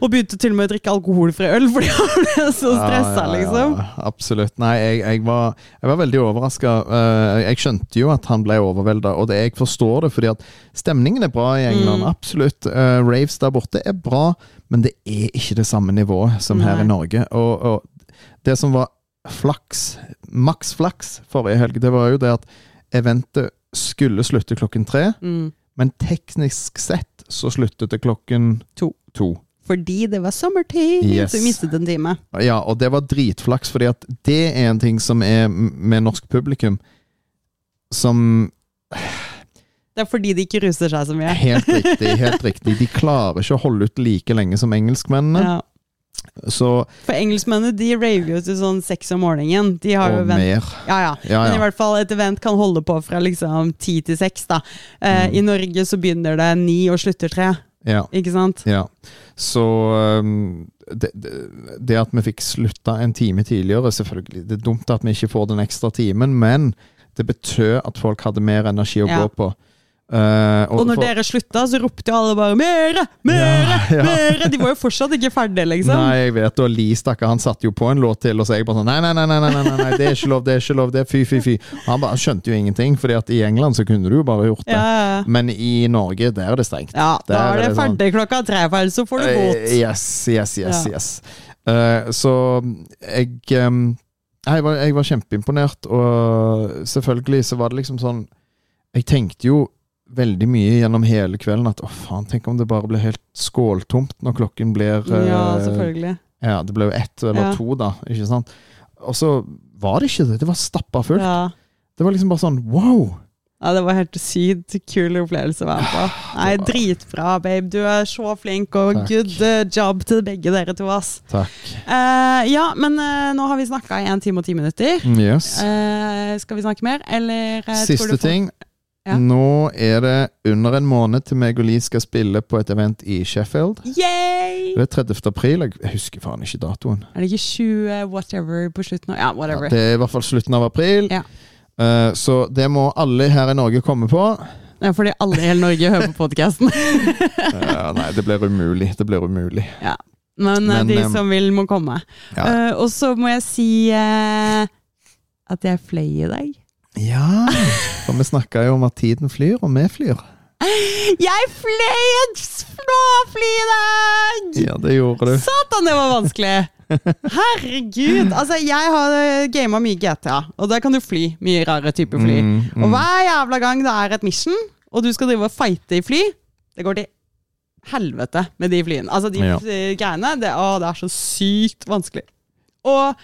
Og begynte til og med å drikke alkoholfri øl fordi han ble så stressa, Ja, ja, ja, liksom. Absolutt. Nei, jeg, jeg, var, jeg var veldig overraska. jeg skjønte jo at han ble overvelda, og det, jeg forstår det, fordi at stemningen er bra i England. Mm. Absolutt. Eh, raves der borte er bra, men det er ikke det samme nivået som her i Norge. Og, og det som var flaks, maks flaks forrige helg, det var jo det at eventet skulle slutte klokken tre, Mm. men teknisk sett så sluttet det klokken To. to. Fordi det var sommertid, Yes. så vi mistet en time. Ja, og det var dritflaks, fordi at det er en ting som er med norsk publikum som Det er fordi de ikke ruser seg så mye. Helt riktig, helt riktig. De klarer ikke å holde ut like lenge som engelskmennene. Ja. Så For engelskmennene de raver jo til sånn seks om morgenen. De har jo Og event. mer. Ja, ja. Ja, Men i hvert fall et event kan holde på fra liksom ti til seks. da. Eh, Mm. I Norge så begynner det ni og slutter tre. Ja. Ikke sant? ja. Så det, det, det at vi fikk slutta en time tidligere, selvfølgelig. Det er dumt at vi ikke får den ekstra timen, men det betød at folk hadde mer energi å Ja. gå på. Eh, Og når for- dere slutta, så ropte jo alle bare 'mere! Mere! Ja, ja. mere!' De var jo fortsatt ikke ferdige, liksom. Nei, jeg vet, og Lee stakkar, han satte jo på en låt til, og så jeg bare sånn nei nei nei, nei, nei, nei, det er ikke lov, det er ikke lov, det er fy, fy, fy. Han bare skjønte jo ingenting, fordi at i England så kunne du jo bare gjort det. Ja. Men i Norge, der er det strengt. ja, da Der er det sånn, ferdig klokka tre, for ellers så får du bot. Uh, Yes, yes, yes, Ja. yes. Uh, så jeg um, jeg var, jeg var kjempeimponert, og selvfølgelig så var det liksom sånn Jeg tenkte jo veldig mye gjennom hele kvelden at å faen, tenk om det bare blir helt skåltomt når klokken blir Ja, eh, selvfølgelig. Ja, det ble jo ett eller Ja. to, da. Ikke sant? Og så var det ikke det. Det var stappa fullt. Ja. Det var liksom bare sånn wow! ja, det var helt sykt kul opplevelse å være på. Nei, dritbra, babe. Du er så flink, og Takk. good eh, job til begge dere to, ass. Takk. Uh, ja, men uh, nå har vi snakka i en time og ti minutter. Yes. Uh, skal vi snakke mer, eller Siste ting. Ja. Nå er det under en måned til meg og Lee skal spille på et event i Sheffield. Yay! Det er 30. april. Jeg- husker faen ikke datoen. Er det ikke 20 whatever på slutten? av- Ja, Ja, det er i hvert fall slutten av april. Ja. Uh, så det må alle her i Norge komme på. Er fordi alle i hele Norge hører på podkasten. uh, nei, det blir umulig. Det blir umulig. Men, eh, Men, de um, som vil, må komme. Ja. Eh, og så må jeg si at jeg fløy i dag. Ja. For vi snakka jo om at tiden flyr, og vi flyr. Jeg fløy en småfly i dag! Ja, det gjorde du. Satan, det var vanskelig! Herregud! Altså, jeg har gama mye GTA, og der kan du fly. Mye rare typer fly. Mm, mm. Og hver jævla gang det er et mission, og du skal drive og fighte i fly, det går til helvete med de flyene. Altså, de Ja. eh, greiene det, å, det er så sykt vanskelig. Og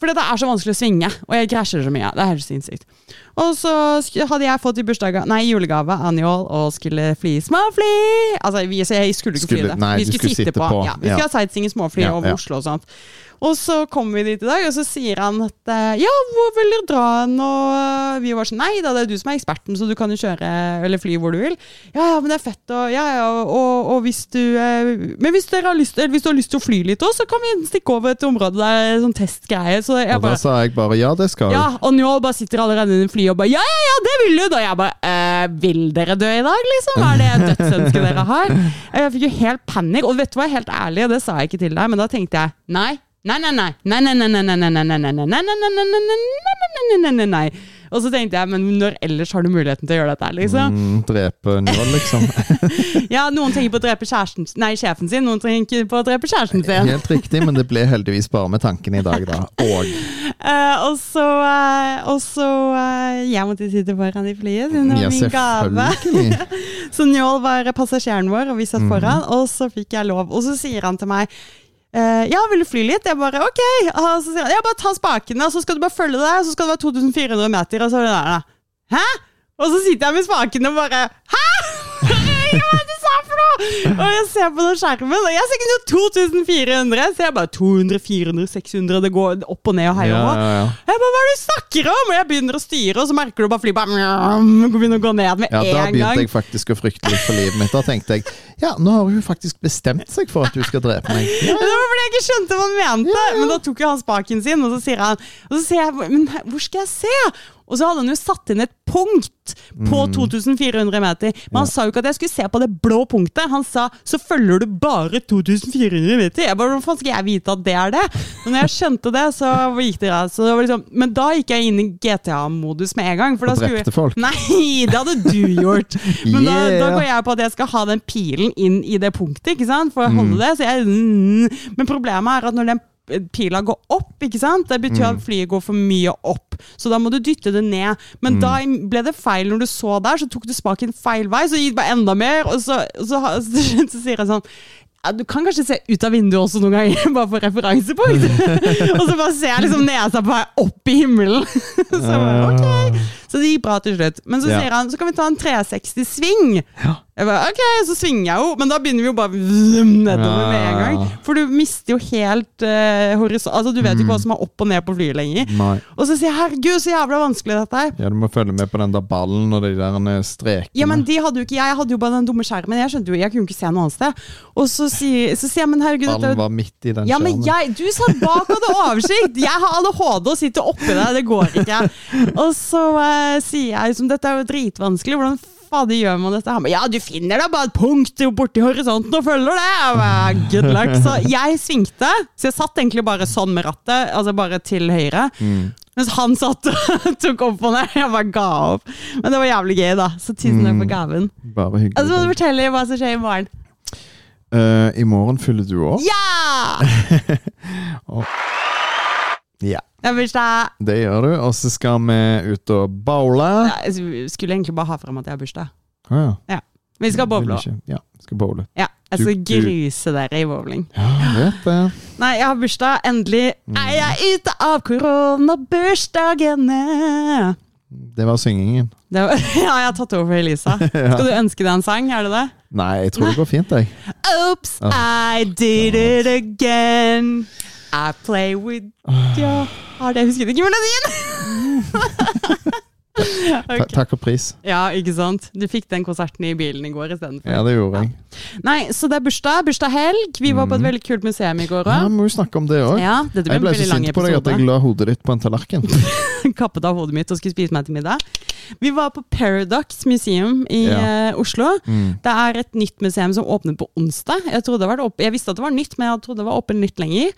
fordi det er så vanskelig å svinge, og jeg krasjer så mye. Det er helt sinnssykt. Og så hadde jeg fått i bursdag, nei, julegave av Njål og skulle fly småfly. Altså, vi, så jeg skulle ikke Skulle- fly det. nei, vi skulle, skulle sitte, sitte på. på. Ja, vi Ja. skulle ha sightseeing i småfly Ja, over ja. Oslo og sånt. Og så kommer vi dit i dag, og så sier han at eh, ja, hvor vil dere dra hen? Og eh, vi var sånn nei da, det er du som er eksperten, så du kan jo kjøre eller fly hvor du vil. Ja, ja, men det er fett, og ja, ja, og, og hvis du eh, Men hvis, dere har lyst, eller hvis du har lyst til å fly litt òg, så kan vi stikke over et område der er sånn testgreie. Så jeg Og da sa jeg bare ja, det skal vi. ja, og Njål bare sitter allerede i flyet og bare Ja, ja, ja, det vil du! Og jeg bare eh, Vil dere dø i dag, liksom? Er det dødsønsket dere har? Jeg fikk jo helt panikk. Og vet du hva, helt ærlig, og det sa jeg ikke til deg, men da tenkte jeg nei. Nei, nei, nei. Nei, nei, nei, nei, nei, nei, nei, nei, nei, nei, nei, nei, nei, nei. Og så tenkte jeg, men når ellers har du muligheten til å gjøre dette liksom? Mm, drepe Njål, liksom. Ja, noen tenker på å drepe kjæresten Nei, sjefen sin, noen tenker på å drepe kjæresten sin. Helt riktig, men det ble heldigvis bare med tanken i dag, da. Og uh, og så, uh, og så uh, Jeg måtte sitte foran i flyet, siden det var min gave. Så Njål var passasjeren vår, og vi satt foran, og så fikk jeg lov. Og så sier han til meg eh, ja, vil du fly litt? Jeg bare ok. Og så sier han ja, bare ta spakene, og så skal du bare følge det, og så skal det være 2400 meter, og så er det der, da. Hæ? Og så sitter jeg med spakene og bare Hæ?! Sa for noe?! Og jeg ser på den skjermen, og jeg ser ikke noe 2400, så jeg bare 200, 400, 600, det går opp og ned og heier Ja, ja, ja. Jeg bare, Hva er det du snakker om?! Og jeg begynner å styre, og så merker du bare flyet bare begynner å gå ned med Ja, da begynte gang. jeg faktisk å frykte litt for livet mitt. Da tenkte jeg ja, nå har hun faktisk bestemt seg for at du skal drepe meg. Ja, Det var fordi jeg ikke skjønte hva han mente. Men da tok jo han spaken sin, og så sier han Og så sier jeg Men hvor skal jeg se? Og så hadde han jo satt inn et punkt på 2400 meter. Men han sa jo ikke at jeg skulle se på det blå punktet. Han sa så følger du bare 2400 meter. Jeg bare, Hvordan skal jeg vite at det er det? Men når jeg skjønte det, så gikk det greit. Så det var liksom, men da gikk jeg inn i GTA-modus med en gang. For da Og skulle drepte folk. Nei, det hadde du gjort. Men da, da går jeg på at jeg skal ha den pilen inn i det punktet, ikke sant? for å Mm. holde det. Så jeg, mm. Men problemet er at når den pila går opp, ikke sant? det betyr Mm. at flyet går for mye opp. Så da må du dytte det ned. Men Mm. da ble det feil når du så der, så tok du spaken feil vei, så gikk det bare enda mer. Og så, så, så, så sier jeg sånn ja, Du kan kanskje se ut av vinduet også noen ganger, bare for referansepunkt. og så bare ser jeg liksom nesa på vei opp i himmelen. så jeg bare, ok. Så det gikk bra til slutt. Men så Ja. sier han så kan vi ta en 360-sving. Ja. Jeg bare, ok, Så svinger jeg jo, men da begynner vi jo bare zoom nedover med en gang. For du mister jo helt uh, horisont Altså Du vet jo ikke Mm. hva som er opp og ned på flyet lenger. Nei. Og så sier jeg herregud, så jævla vanskelig dette her. Ja, du må følge med på den der ballen og de der eh, strekene. Ja, men de hadde jo ikke Jeg hadde jo bare den dumme skjermen. Jeg skjønte jo, jeg kunne ikke se noe annet sted. Og så sier, så sier jeg, men herregud er Ballen var midt i den ja, men jeg, Du satt bak og hadde oversikt! Jeg har ADHD og sitter oppi deg, Det går ikke. Og så eh, sier jeg som dette er jo dritvanskelig. Hvordan fader gjør man dette? Han bare ja, du finner da bare et punkt borti horisonten og følger det. Jeg bare, Good luck. Så jeg svingte. Så jeg satt egentlig bare sånn med rattet, altså bare til høyre. Mm. Mens han satt og tok opp og ned. Jeg bare ga opp. Men det var jævlig gøy, da. Så tusen takk for gaven. Bare hyggelig. Og så må du fortelle hva som skjer i morgen. Uh, I morgen fyller du år. Ja! Ja, Det gjør du. Og så skal vi ut og bowle. Ja, jeg skulle egentlig bare ha frem at jeg har bursdag. Ah, ja. Vi skal bowle. Ja, skal bowle. Ja, jeg skal Du- gruse dere i bowling. Ja, vet det. Nei, jeg har bursdag. Endelig er jeg ute av koronabursdagene. Det var syngingen. Det var, ja, jeg har tatt over for Elisa. Skal du ønske deg en sang? Er det det? Nei, jeg tror det går fint, jeg. Oops, I did it again. I play with Ja, har det, husket ikke melodien! okay. takk og pris. Ja, ikke sant? Du fikk den konserten i bilen i går istedenfor. Ja, det gjorde jeg. Nei, så det er bursdag. Bursdag-helg. Vi var på et veldig kult museum i går Ja, må jo snakke om det òg. Ja, Jeg ble så sint på deg at jeg la hodet ditt på en tallerken. Kappet av hodet mitt og skulle spise meg til middag. Vi var på Paradox Museum i Ja. eh, Oslo. Mm. Det er et nytt museum som åpnet på onsdag. Jeg, trodde det var opp, jeg visste at det var nytt, men jeg trodde det var åpent litt lenger.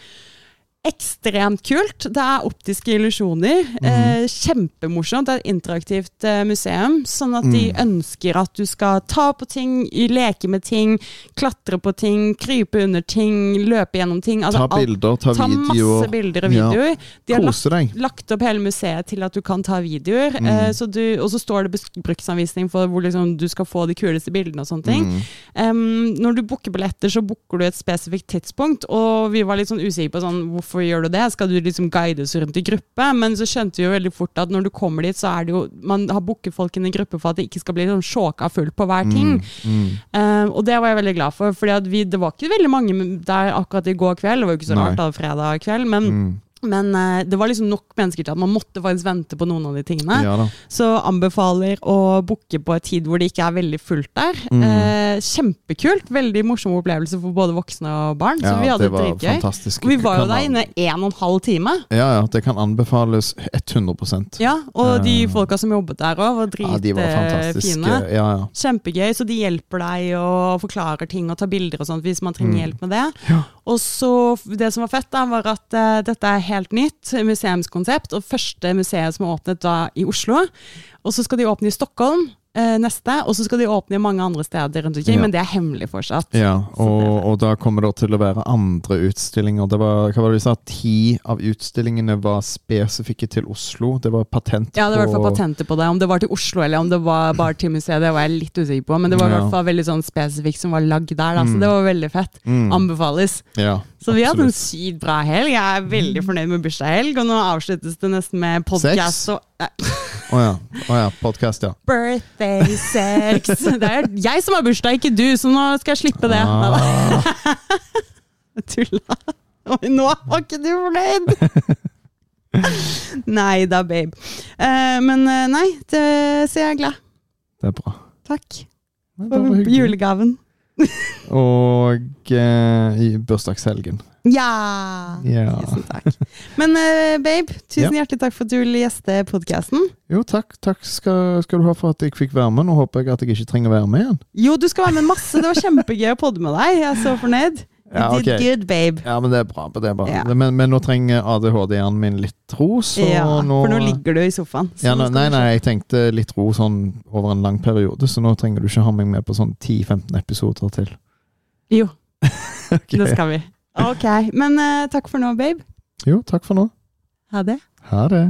Ekstremt kult. Det er optiske illusjoner. Mm. Eh, kjempemorsomt. Det er et interaktivt eh, museum. Sånn at de Mm. ønsker at du skal ta på ting, leke med ting, klatre på ting, krype under ting, løpe gjennom ting. Altså, Ta bilder, ta ta videoer. masse bilder og videoer. Ja. De har lagt, lagt opp hele museet til at du kan ta videoer. Mm. Eh, så du, og så står det bruksanvisning for hvor liksom, du skal få de kuleste bildene og sånne ting. Em, når du booker billetter, så booker du et spesifikt tidspunkt, og vi var litt sånn usikre på sånn, hvorfor gjør du det? Skal du liksom guides rundt i gruppe? Men så skjønte vi jo veldig fort at når du kommer dit, så er det jo Man har booket folk inn i gruppe for at det ikke skal bli sånn sjåka fullt på hver ting. Mm. Mm. Uh, og det var jeg veldig glad for, for det var ikke veldig mange der akkurat i går kveld. Det var jo ikke så rart da, fredag kveld, men, Mm. Men eh, det var liksom nok mennesker til at man måtte faktisk vente på noen av de tingene. Ja da. Så anbefaler å booke på et tid hvor det ikke er veldig fullt der. Mm. Eh, kjempekult. Veldig morsom opplevelse for både voksne og barn. så vi Ja, hadde det var dritgøy. fantastisk. Og vi var jo der inne en og en halv time. Ja, ja, det kan anbefales 100% Ja, Og de Eh, folka som jobbet der òg, var Ja, de dritfine. Ja, ja. Kjempegøy, så de hjelper deg og forklarer ting og tar bilder og sånt hvis man trenger Mm. hjelp med det. Ja. Og så, Det som var fett, da, var at uh, dette er helt nytt museumskonsept, og første museet som er åpnet da i Oslo. Og så skal de åpne i Stockholm neste, og så skal de åpne i mange andre steder rundt omkring, Ja. men det er hemmelig fortsatt. Ja, og, det og, og da kommer det til å være andre utstillinger. Det var, hva var det vi sa, Ti av utstillingene var spesifikke til Oslo. Det var patent Ja, det var i hvert fall patenter på det. Om det var til Oslo eller om det var bare til museet, det var jeg litt usikker på. Men det var i hvert fall veldig sånn spesifikt som var lagd der, da, så Mm. det var veldig fett. Mm, Anbefales. ja, Så vi hadde en sykt bra helg. Jeg er veldig fornøyd med bursdagshelg, og nå avsluttes det nesten med podkast og Å ja. Oh ja. Podkast, ja. birthday sex. Det er jeg som har bursdag, ikke du, så nå skal jeg slippe det. Ah, tulla. Oi, nå var ikke du fornøyd! Nei da, babe. Eh, men eh, nei, det, så jeg er glad. det er bra. Takk for julegaven. Og eh, i bursdagshelgen. Ja! Ja. Tusen takk. Men eh, babe, tusen hjertelig takk for at du ville gjeste podkasten. Jo, takk, takk skal, skal du ha for at jeg fikk være med. Nå håper jeg at jeg ikke trenger å være med igjen. Jo, du skal være med masse. Det var kjempegøy å podde med deg. Jeg er så fornøyd. You Ja, did good, babe. Ja, men det er bra. Det er bra. Ja. Men, men nå trenger ADHD-hjernen min litt ro, så ja, nå for nå ligger du i sofaen. så ja, nå, Nei, nei, jeg tenkte litt ro sånn over en lang periode, så nå trenger du ikke ha meg med på sånn 10-15 episoder til. Jo, okay. det skal vi. Ok, men uh, takk for nå, babe. Jo, takk for nå. Ha det. Ha det.